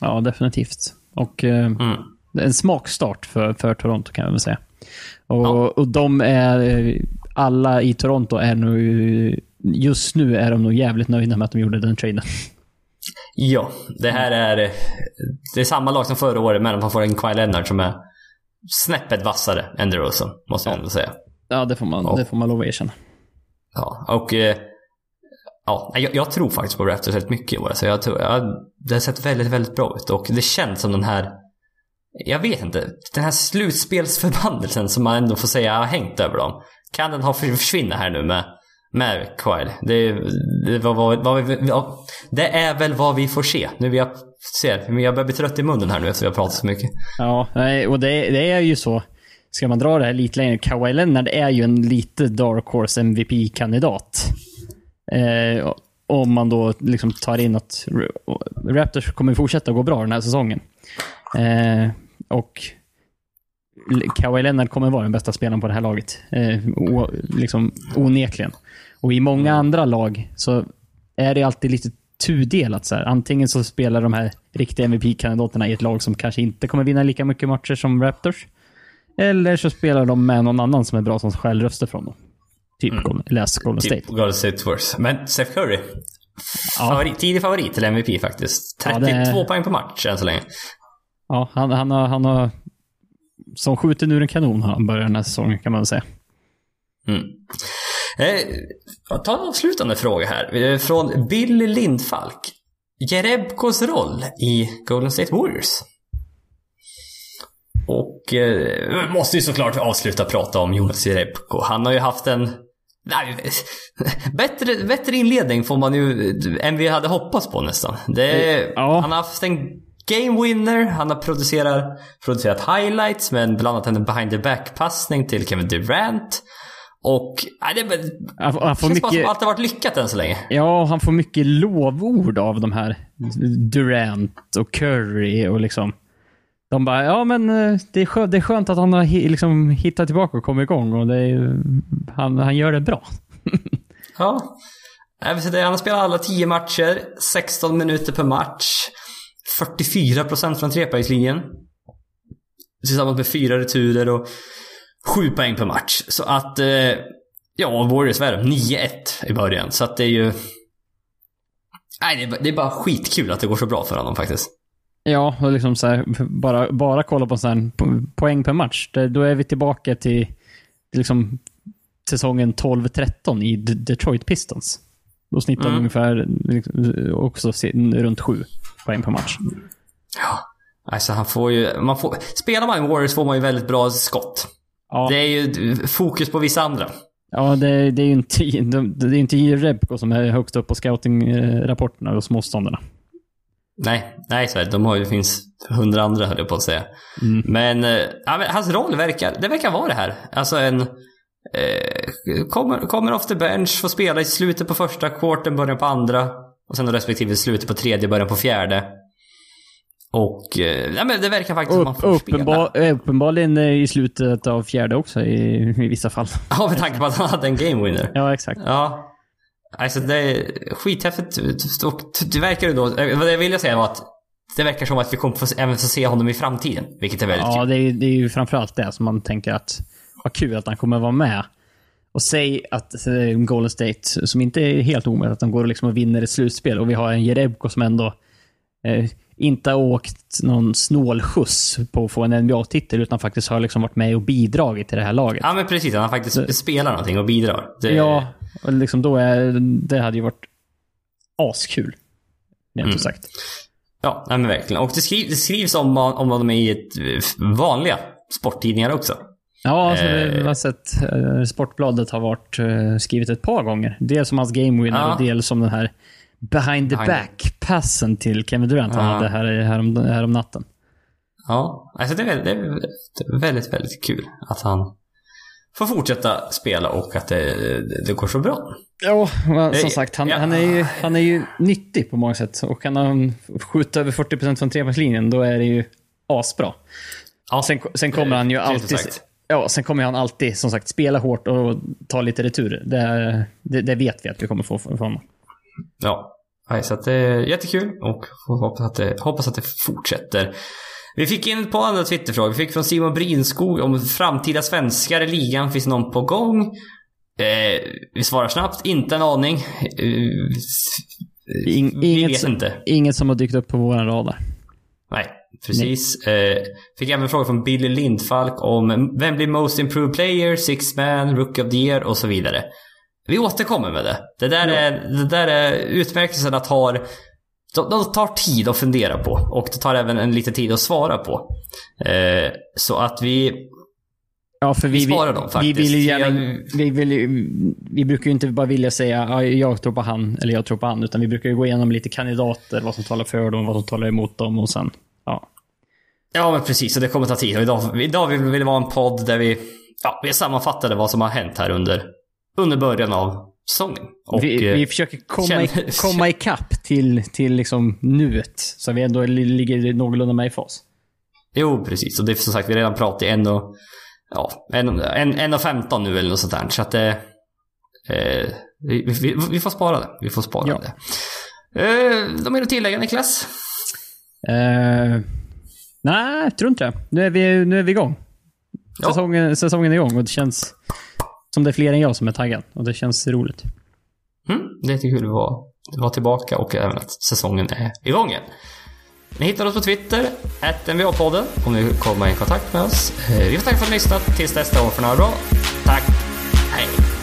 ja definitivt. Och eh, Mm. en smakstart för, för Toronto kan jag väl säga. Och, Ja. och de är... Alla i Toronto är nog... Just nu är de nog jävligt nöjda med att de gjorde den traden. Ja, det här är... Det är samma lag som förra året, men man får en Kawhi Leonard som är snäppet vassare än DeRozan, måste jag ändå säga. Ja, det får man, Ja. det får man lov att erkänna. Ja, och... eh, Ja, jag, jag tror faktiskt på Raptors rätt mycket i år. Så jag tror, jag, det har sett väldigt, väldigt bra ut. Och det känns som den här... Jag vet inte. Den här slutspelsförbannelsen som man ändå får säga har hängt över dem. Kan den ha försvinna här nu med, med Kyle. Det, det, var, vad, vad det är väl vad vi får se. Nu vi ser, men jag börjar bli trött i munnen här nu efter vi har pratat så mycket. Ja, och det, det är ju så. Ska man dra det här lite längre, Kawhi Leonard är ju en lite dark horse MVP-kandidat. Eh, om man då liksom tar in att Raptors kommer fortsätta gå bra den här säsongen. Eh, och Kawhi Leonard kommer vara den bästa spelaren på det här laget. Eh, o, liksom, onekligen. Och i många mm. andra lag så är det alltid lite tudelat. Så här. Antingen så spelar de här riktiga MVP-kandidaterna i ett lag som kanske inte kommer vinna lika mycket matcher som Raptors. Eller så spelar de med någon annan som är bra som stjäl röster från dem. Typ mm. läs Golden typ State. Golden State Wars. Men Steph Curry. Ja. Favorit, tidig favorit till MVP faktiskt. 32 ja, det... poäng per match än så länge. Ja, han, han, har, han har... Som skjuter ur en kanon har han börjat den här säsongen kan man väl säga. Mm. Eh, ta en avslutande fråga här. Eh, från Billy Lindfalk. Jerebkos roll i Golden State Warriors? Och eh, måste ju såklart avsluta prata om Jonas Jerebko. Han har ju haft en Nej, bättre, bättre inledning får man ju än vi hade hoppats på nästan. Det, ja. Han har haft en game winner, han har producerat, producerat highlights med bland annat en behind the back-passning till Kevin Durant. Och nej, det, han, han får känns mycket, bara som det har varit lyckat än så länge. Ja, han får mycket lovord av de här Durant och Curry och liksom de bara, ja men eh, det är skönt, det är skönt att han har liksom hittat tillbaka och kommit igång och det är, han, han gör det bra. ja. Han har spelat alla 10 matcher, 16 minuter per match, 44% från trepoängslinjen. Tillsammans med fyra returer och 7 poäng per match. Så att, eh, ja, Warriors värv 9-1 i början. Så att det är ju... Nej, det är bara skitkul att det går så bra för honom faktiskt. Ja, och liksom så här, bara, bara kolla på så här, poäng per match. Då är vi tillbaka till, till liksom, säsongen 12-13 i Detroit Pistons. Då snittar mm. ungefär liksom, också runt 7 poäng per match. Ja, alltså han får ju... Man får, spelar man i Warriors får man ju väldigt bra skott. Ja. Det är ju fokus på vissa andra. Ja, det, det är ju inte, det är inte Rebko som är högst upp på scouting-rapporterna hos motståndarna. Nej, nej så är det. De har ju, det finns hundra andra höll jag på att säga. Mm. Men, äh, hans roll verkar, det verkar vara det här. Alltså en... Eh, kommer, kommer off the bench, får spela i slutet på första kvarten, början på andra. Och sen respektive slutet på tredje, början på fjärde. Och eh, ja, men det verkar faktiskt som att man får uppenbar, spela. Uppenbarligen i slutet av fjärde också i, i vissa fall. Ja, med tanke på att han hade en game winner. Ja, exakt. Ja. Alltså det är skithäftigt. Och det verkar ju då... Vad jag ville säga var att det verkar som att vi kommer få, även få se honom i framtiden. Vilket är väldigt ja, kul. Ja, det är, det är ju framförallt det som man tänker att... Vad kul att han kommer vara med. Och säg att Golden State, som inte är helt omöjligt, att de går och liksom och vinner ett slutspel och vi har en Jerebko som ändå eh, inte har åkt någon snålskjuts på att få en NBA-titel, utan faktiskt har liksom varit med och bidragit till det här laget. Ja, men precis. Han har faktiskt det, spelar någonting och bidrar. Det... Ja, och liksom då är, det hade ju varit askul. Rent mm. sagt. Ja, men verkligen. Och det, skrivs, det skrivs om, om dem i ett, vanliga sporttidningar också. Ja, alltså, eh. har sett eh, Sportbladet har varit eh, skrivit ett par gånger. Dels om hans game winner ja. och dels om den här behind the back-passen till Kevin Durant ja. han hade här, här, om, här om natten. Ja, alltså det är, det är väldigt, väldigt kul att han får fortsätta spela och att det, det går så bra. Ja, som sagt, han, ja. han, är ju, han är ju nyttig på många sätt. Och kan han skjuta över 40% från trepoängslinjen, då är det ju asbra. Ja, sen, sen kommer han ju alltid... Ja, sen kommer han alltid, som sagt, spela hårt och ta lite returer. Det, det, det vet vi att vi kommer få från honom. Ja, så att det är jättekul och hoppas att det, hoppas att det fortsätter. Vi fick in ett par andra Twitterfrågor. Vi fick från Simon Brinskog om framtida svenskar i ligan. Finns någon på gång? Eh, vi svarar snabbt. Inte en aning. Eh, In, vi inget, vet inte. Inget som har dykt upp på vår radar. Nej, precis. Eh, fick även frågor från Billy Lindfalk om vem blir Most Improved Player, Six Man, Rookie of the Year och så vidare. Vi återkommer med det. Det där, ja. är, det där är utmärkelserna tar de, de tar tid att fundera på och det tar även en liten tid att svara på. Eh, så att vi... Ja, för vi, Vi sparar dem Vi, faktiskt. vill ju gärna, vi, vill, ju- vi brukar ju inte bara vilja säga ja, jag tror på han eller jag tror på han, utan vi brukar ju gå igenom lite kandidater, vad som talar för dem, vad som talar emot dem och sen, ja. Ja, men precis. Och det kommer ta tid. Och idag, idag vill vi vara en podd där vi, ja, vi sammanfattade vad som har hänt här under, under början av säsongen. Och, vi, eh, vi försöker komma, i, komma ikapp till, till liksom nuet, så vi ändå li- ligger någorlunda med i fas. Jo, precis. Och det är som sagt, vi redan pratat i en och, ja, en, en, en och 15 nu eller något sånt där. Så att det... Eh, vi, vi, vi får spara det. Vi får spara Ja. det. Eh, de är att tillägga, Niklas? Uh, nej, jag tror inte det. Nu är vi, nu är vi igång. Ja. Säsongen, säsongen är igång och det känns som det är fler än jag som är taggad. Och det känns roligt. Mm, det är kul att vara, vara tillbaka och även att säsongen är igång igen. Ni hittar oss på Twitter, NVA-podden, om ni vill komma i kontakt med oss. Eh, vi får tacka för att ni har lyssnat. Tills nästa gång får ni ha det bra. Tack. Hej.